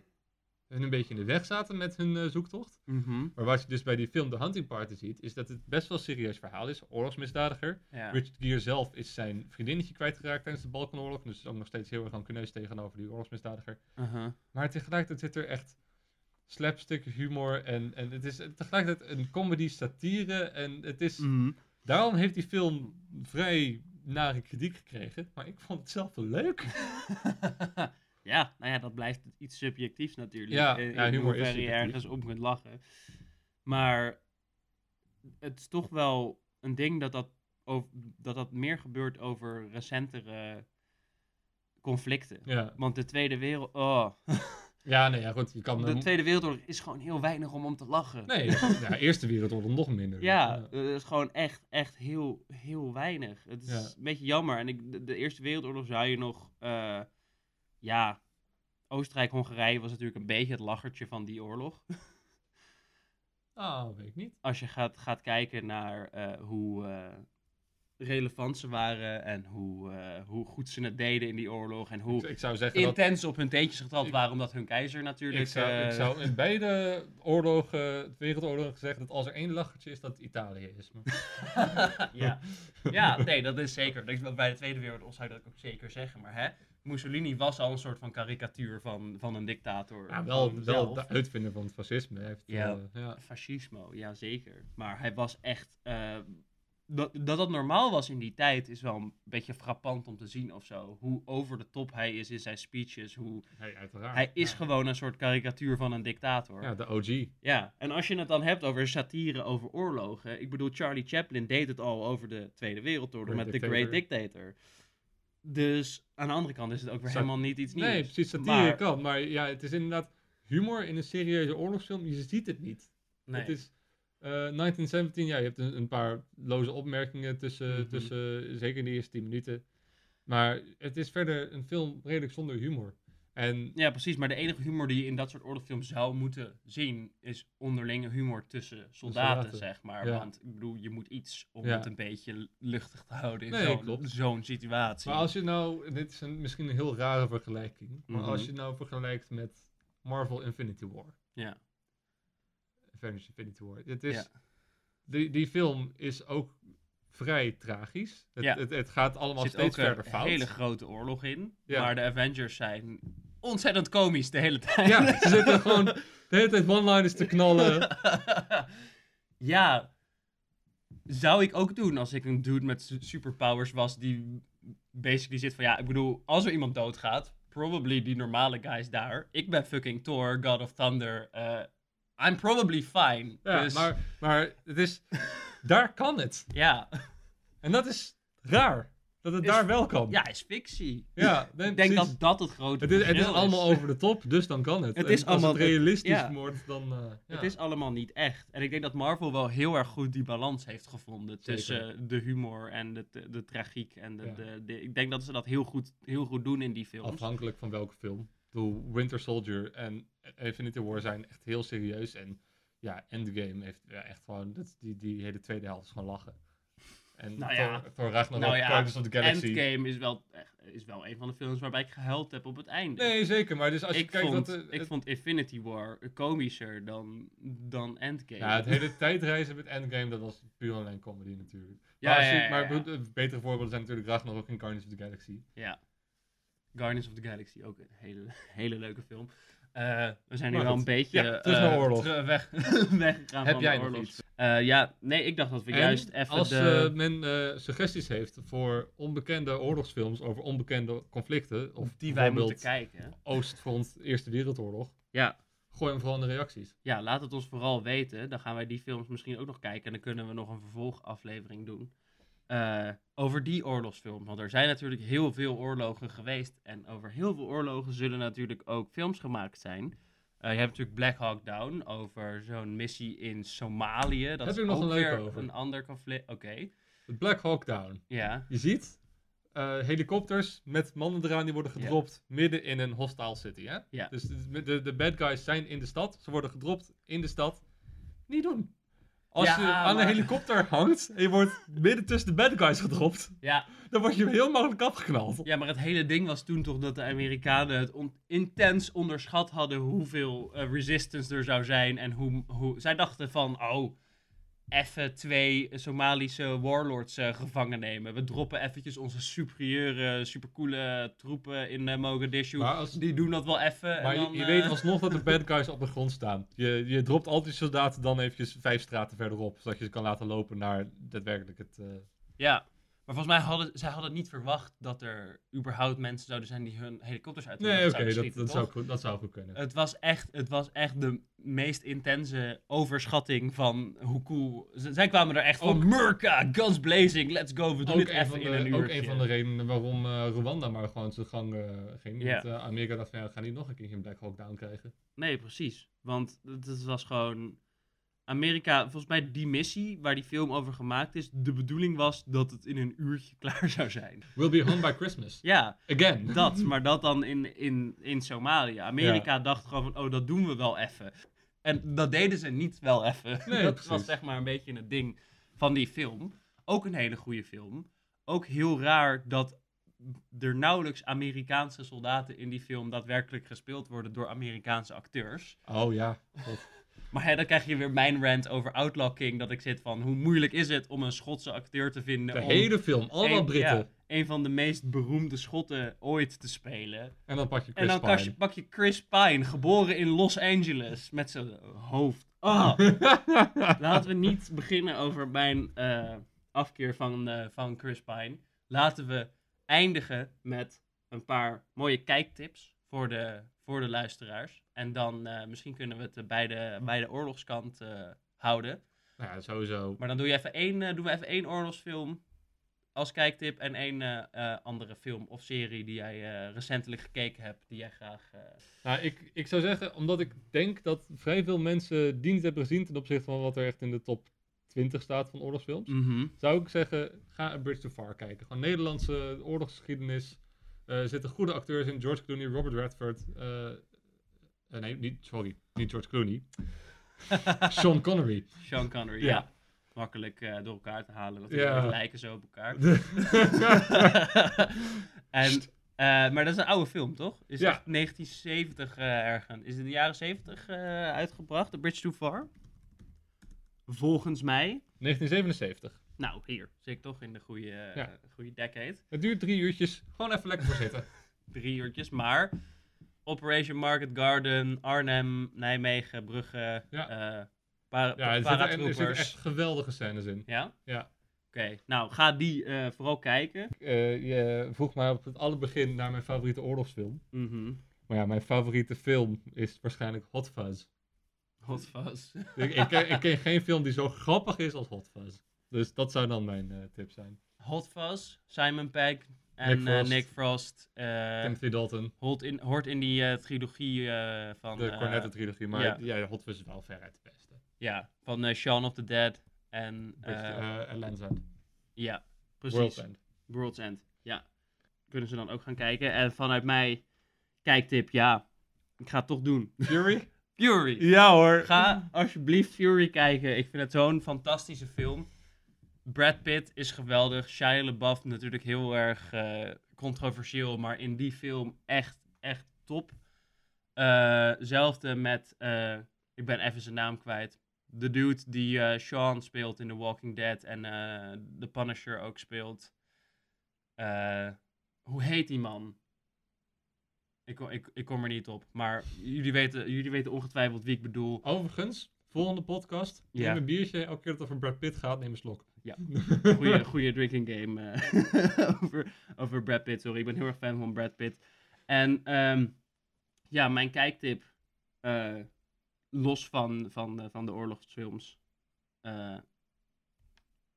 hun een beetje in de weg zaten met hun zoektocht. Mhm. Maar wat je dus bij die film The Hunting Party ziet, is dat het best wel een serieus verhaal is. Oorlogsmisdadiger. Ja. Richard Gere zelf is zijn vriendinnetje kwijtgeraakt tijdens de Balkanoorlog. Dus is ook nog steeds heel erg rancuneus tegenover die oorlogsmisdadiger. Aha. Maar tegelijkertijd zit er echt slapstick humor en, en het is tegelijkertijd een comedy satire. En het is, Mhm. daarom heeft die film vrij nare kritiek gekregen. Maar ik vond het zelf wel leuk. [LAUGHS] ja, nou ja, dat blijft iets subjectiefs natuurlijk. Ja, in, ja, humor is hoeverre je ergens om kunt lachen. Maar het is toch wel een ding dat dat, over, dat, dat meer gebeurt over recentere conflicten. Ja, Want de Tweede Wereld... Oh. [LAUGHS] ja nee, ja, goed. Je kan De Tweede Wereldoorlog is gewoon heel weinig om om te lachen. Nee, ja, [LAUGHS] Eerste Wereldoorlog nog minder. Ja, Dus, het is gewoon echt, echt heel, heel weinig. Het is Ja. een beetje jammer. En ik, de, de Eerste Wereldoorlog zou je nog... eh, ja, Oostenrijk-Hongarije was natuurlijk een beetje het lachertje van die oorlog. Ah, weet ik niet. Als je gaat, gaat kijken naar eh, hoe eh, relevant ze waren... en hoe, eh, hoe goed ze het deden in die oorlog... en Ik, hoe ik zou zeggen dat... intens op hun teentjes getrapt Ik- waren... omdat hun keizer natuurlijk... Ik zou, ik eh, zou in beide [LAUGHS] oorlogen, wereldoorlogen zeggen dat als er één lachertje is, dat het Italië is. [LAUGHS] Ja. ja, nee, dat is zeker. Dat is- Bij de Tweede Wereldoorlog zou je dat ook zeker zeggen. Maar hè, Mussolini was al een soort van karikatuur van, van een dictator. Ja, wel, wel de uitvinder van het fascisme. Heeft, Ja. eh, ja. Fascismo, ja zeker. Maar hij was echt... dat, dat dat normaal was in die tijd is wel een beetje frappant om te zien of zo. Hoe over de top hij is in zijn speeches. Hoe, Hij, uiteraard. hij is ja. gewoon een soort karikatuur van een dictator. Ja, de OG. Ja, en als je het dan hebt over satire over oorlogen. Ik bedoel, Charlie Chaplin deed het al over de Tweede Wereldoorlog met The Great Dictator. Dus aan de andere kant is het ook weer helemaal niet iets nieuws. Nee, precies, satire Maar- kan. Maar ja, het is inderdaad humor in een serieuze oorlogsfilm. Je ziet het niet. Nee. Het is eh 1917, ja, je hebt een, een paar loze opmerkingen tussen, Mhm. tussen, zeker in de eerste 10 minuten. Maar het is verder een film redelijk zonder humor. En Ja, precies. Maar de enige humor die je in dat soort oorlogsfilms zou moeten zien, is onderlinge humor tussen soldaten, soldaten, zeg maar. ja. Want ik bedoel, je moet iets om Ja. het een beetje luchtig te houden in Nee, zo'n, situatie. Maar als je nou, dit is een, misschien een heel rare vergelijking, maar Mhm. als je nou vergelijkt met Marvel Infinity War, Ja. Avengers Infinity War, het is, Ja. die, die film is ook vrij tragisch. Het, Ja. het, het gaat allemaal Er zit steeds ook verder een fout. hele grote oorlog in. Ja. Maar de Avengers zijn ontzettend komisch de hele tijd. Ja, ze zitten gewoon de hele tijd one-liners te knallen. [LAUGHS] ja, zou ik ook doen als ik een dude met su- superpowers was die basically zit van ja, ik bedoel, als er iemand doodgaat, probably die normale guys daar. Ik ben fucking Thor, God of Thunder. eh, I'm probably fine. Ja, dus, maar, maar het is, [LAUGHS] daar kan het. ja. En dat is raar, dat het Is- daar wel kan. ja, is fictie. Ja, nee, ik denk precies. dat dat het grote Het is, het is allemaal over de top, dus dan kan het. Het En is als allemaal- het realistisch ja. wordt, dan... eh, ja. Het is allemaal niet echt. En ik denk dat Marvel wel heel erg goed die balans heeft gevonden Zeker. tussen de humor en de, de, de tragiek. En de, Ja. de, de- ik denk dat ze dat heel goed, heel goed doen in die films. Afhankelijk van welke film. Bedoel, Winter Soldier en Infinity War zijn echt heel serieus. En ja, Endgame heeft ja, echt gewoon, dat, die, die hele tweede helft is gewoon lachen. En Nou ja. Thor, Thor Ragnarok, Nou ja, of the Galaxy. Endgame is wel, echt- is wel een van de films waarbij ik gehuild heb op het einde. Nee, zeker, maar dus als je ik, kijkt vond, wat... de- ik het- vond Infinity War komischer dan, dan Endgame. Ja, het hele [LAUGHS] tijdreizen met Endgame, dat was puur alleen comedy natuurlijk. Ja, maar als je, ja, maar betere voorbeelden zijn natuurlijk Ragnarok en Guardians of the Galaxy. Ja. Guardians of the Galaxy, ook een hele, [LAUGHS] hele leuke film. Eh, we zijn nu wel een beetje Ja, eh, terug- weg, [LAUGHS] weggegaan Heb van jij de nog oorlog. iets? Eh, ja, nee, ik dacht dat we En juist even als de... men suggesties heeft voor onbekende oorlogsfilms over onbekende conflicten, of die wij moeten kijken. Oostfront, Eerste Wereldoorlog, Ja, gooi hem vooral in de reacties. ja, laat het ons vooral weten. Dan gaan wij die films misschien ook nog kijken. En dan kunnen we nog een vervolgaflevering doen. Eh, over die oorlogsfilms. Want er zijn natuurlijk heel veel oorlogen geweest. En over heel veel oorlogen zullen natuurlijk ook films gemaakt zijn. Eh, je hebt natuurlijk Black Hawk Down over zo'n missie in Somalië. Dat Heb is ik nog een leuke weer over. een ander conflict. Oké, Black Hawk Down. ja. Je ziet eh, helikopters met mannen eraan die worden gedropt midden in een hostile city. Hè? Ja. Dus de, de, de bad guys zijn in de stad, ze worden gedropt in de stad. Niet doen. Als Ja, je aan maar- een helikopter hangt en je wordt midden tussen de bad guys gedropt, Ja, dan word je heel makkelijk afgeknald. Ja, maar het hele ding was toen toch dat de Amerikanen het on- intens onderschat hadden hoeveel eh, resistance er zou zijn. En hoe, hoe... Zij dachten van, oh, even twee Somalische warlords eh, gevangen nemen. We droppen eventjes onze superieure, supercoole troepen in eh, Mogadishu. Maar als- Die doen dat wel even. Maar en je, dan, je eh, weet alsnog dat de [LAUGHS] bad guys op de grond staan. Je, je dropt altijd je soldaten dan eventjes vijf straten verderop, zodat je ze kan laten lopen naar daadwerkelijk het... eh, Ja, maar volgens mij hadden zij hadden niet verwacht dat er überhaupt mensen zouden zijn die hun helikopters uit de Nee, oké, zouden dat, dat, zou, goed- dat zou goed kunnen. Het was, echt, het was echt de meest intense overschatting van hoe cool... Zij kwamen er echt van, Murka, guns blazing, let's go, we doen het even in een de, ook uurtje. een van de redenen waarom eh, Rwanda maar gewoon zijn gang eh, ging. Ja. Want eh, Amerika dacht van ja, we gaan niet nog een keertje een Black Hawk Down krijgen. Nee, precies. Want het was gewoon... Amerika, volgens mij die missie waar die film over gemaakt is, de bedoeling was dat het in een uurtje [LAUGHS] klaar zou zijn. We'll be home by Christmas. Ja, Again. dat, maar dat dan in, in, in Somalië. Amerika dacht gewoon van, oh, dat doen we wel even. En dat deden ze niet wel even. Nee, [LAUGHS] dat precies. was zeg maar een beetje het ding van die film. Ook een hele goede film. Ook heel raar dat er nauwelijks Amerikaanse soldaten in die film daadwerkelijk gespeeld worden door Amerikaanse acteurs. Oh ja. Maar ja, dan krijg je weer mijn rant over Outlaw King. Dat ik zit van, hoe moeilijk is het om een Schotse acteur te vinden De om hele film, allemaal een- Britten. ja, een van de meest beroemde Schotten ooit te spelen. En dan pak je Chris En dan Pine. pak je, Chris Pine, geboren in Los Angeles, met zijn hoofd. Ah, [LAUGHS] laten we niet beginnen over mijn eh, afkeer van, eh, van Chris Pine. Laten we eindigen met een paar mooie kijktips voor de, voor de luisteraars. En dan eh, misschien kunnen we het eh, bij de, bij de oorlogskant eh, houden. Nou ja, sowieso. Maar dan doe je even één, doen we even één oorlogsfilm als kijktip en één andere film of serie die jij recentelijk gekeken hebt, die jij graag... eh, Nou, ik, ik zou zeggen, omdat ik denk dat vrij veel mensen die niet hebben gezien ten opzichte van wat er echt in de top 20 staat van oorlogsfilms, Mhm. zou ik zeggen, ga A Bridge Too Far kijken. Gewoon Nederlandse oorlogsgeschiedenis. Eh, Er zitten goede acteurs in. George Clooney, Robert Redford. eh, eh, nee, niet, sorry, niet George Clooney. [LAUGHS] Sean Connery. Sean Connery, Ja. ja. Makkelijk door elkaar te halen, natuurlijk. Ja. Lijken zo op elkaar. [LAUGHS] [LAUGHS] en, maar dat is een oude film, toch? Is Ja. echt 1970 eh ergens. Is het in de jaren 70 eh, uitgebracht, The Bridge Too Far? Volgens mij. 1977. Nou, hier zit ik toch in de goede, eh, Ja. goede decade. Het duurt drie uurtjes. Gewoon even lekker voor zitten. [LAUGHS] Drie uurtjes, maar Operation Market Garden, Arnhem, Nijmegen, Brugge, Ja. eh para Ja, er zitten, er echt geweldige scènes in. Ja? Ja. Oké, nou ga die eh, vooral kijken. Eh, je vroeg mij op het allerbegin naar mijn favoriete oorlogsfilm. Mhm. Maar ja, mijn favoriete film is waarschijnlijk Hot Fuzz. Hot Fuzz. ik, ik, ken, ik ken geen film die zo grappig is als Hot Fuzz. Dus dat zou dan mijn eh, tip zijn. Hot Fuzz, Simon Pegg en Nick eh, Frost. Nick Frost. eh, Timothy Dalton, hoort, in, hoort in die trilogie van... de Cornetto-trilogie. Maar ja. ja. Hot Fuzz is wel veruit de beste. Ja, van Shaun of the Dead en Land's End. ja, precies. World's End. World's End, ja. Kunnen ze dan ook gaan kijken. En vanuit mij, kijktip, ja, ik ga het toch doen. Fury? [LAUGHS] Fury. Ja hoor. Ga alsjeblieft Fury kijken. Ik vind het zo'n fantastische film. Brad Pitt is geweldig. Shia LaBeouf natuurlijk heel erg eh, controversieel, maar in die film echt, echt top. Eh, zelfde met, eh, ik ben even zijn naam kwijt. De dude die Sean speelt in The Walking Dead en The Punisher ook speelt. Hoe heet die man? Ik, kom- ik, ik kom er niet op, maar jullie weten, jullie weten ongetwijfeld wie ik bedoel. Overigens, volgende podcast. Ja. Neem een biertje. Elke keer dat het over Brad Pitt gaat, neem een slok. Ja. [LAUGHS] Goeie, goeie drinking game eh, [LAUGHS] over, over Brad Pitt. Sorry, ik ben heel erg fan van Brad Pitt. En ehm, ja, mijn kijktip, eh, los van, van, van de oorlogsfilms. eh,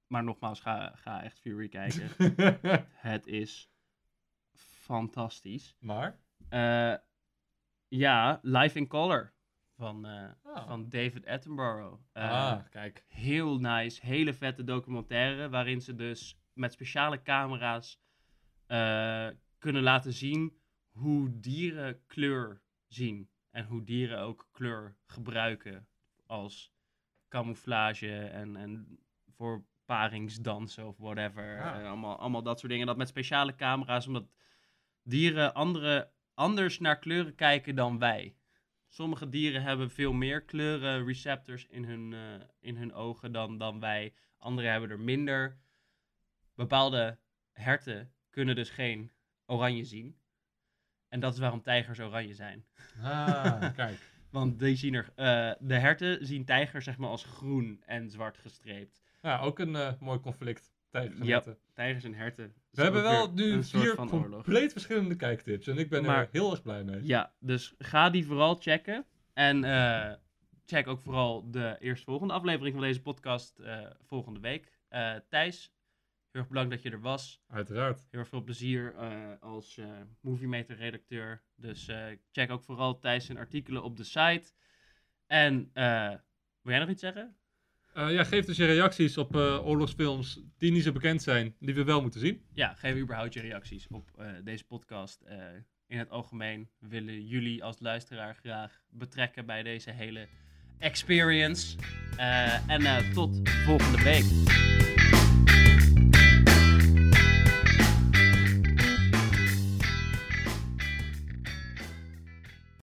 maar nogmaals, ga, ga echt Fury kijken. [LAUGHS] Het is fantastisch. maar? Ja, Life in Color van, eh, Ah. van David Attenborough. Eh, ah, kijk. heel nice, hele vette documentaire. Waarin ze dus met speciale camera's eh, kunnen laten zien hoe dieren kleur zien. En hoe dieren ook kleur gebruiken als camouflage en, en voor paringsdansen of whatever. Ah. Allemaal, allemaal dat soort dingen. Dat met speciale camera's, omdat dieren andere, anders naar kleuren kijken dan wij. Sommige dieren hebben veel meer kleuren receptors in hun, eh, in hun ogen dan, dan wij. Andere hebben er minder. Bepaalde herten kunnen dus geen oranje zien. En dat is waarom tijgers oranje zijn. Ah, [LAUGHS] kijk. Want die zien er, eh, de herten zien tijgers zeg maar als groen en zwart gestreept. Ja, ook een eh, mooi conflict. Tijgers en Ja. herten. Tijgers en herten. We hebben wel nu vier oorlog. compleet verschillende kijktips. En ik ben Maar- er heel erg blij mee. Ja, dus ga die vooral checken. En eh, check ook vooral de eerstvolgende aflevering van deze podcast eh, volgende week. Eh, Thijs, heel erg bedankt dat je er was. Uiteraard. Heel erg veel plezier als eh Movie Meter redacteur. Dus check ook vooral Thijs zijn artikelen op de site. En wil jij nog iets zeggen? Eh, ja, geef dus je reacties op eh, oorlogsfilms die niet zo bekend zijn, die we wel moeten zien. Ja, geef überhaupt je reacties op eh, deze podcast. In het algemeen willen jullie als luisteraar graag betrekken bij deze hele experience. En tot volgende week.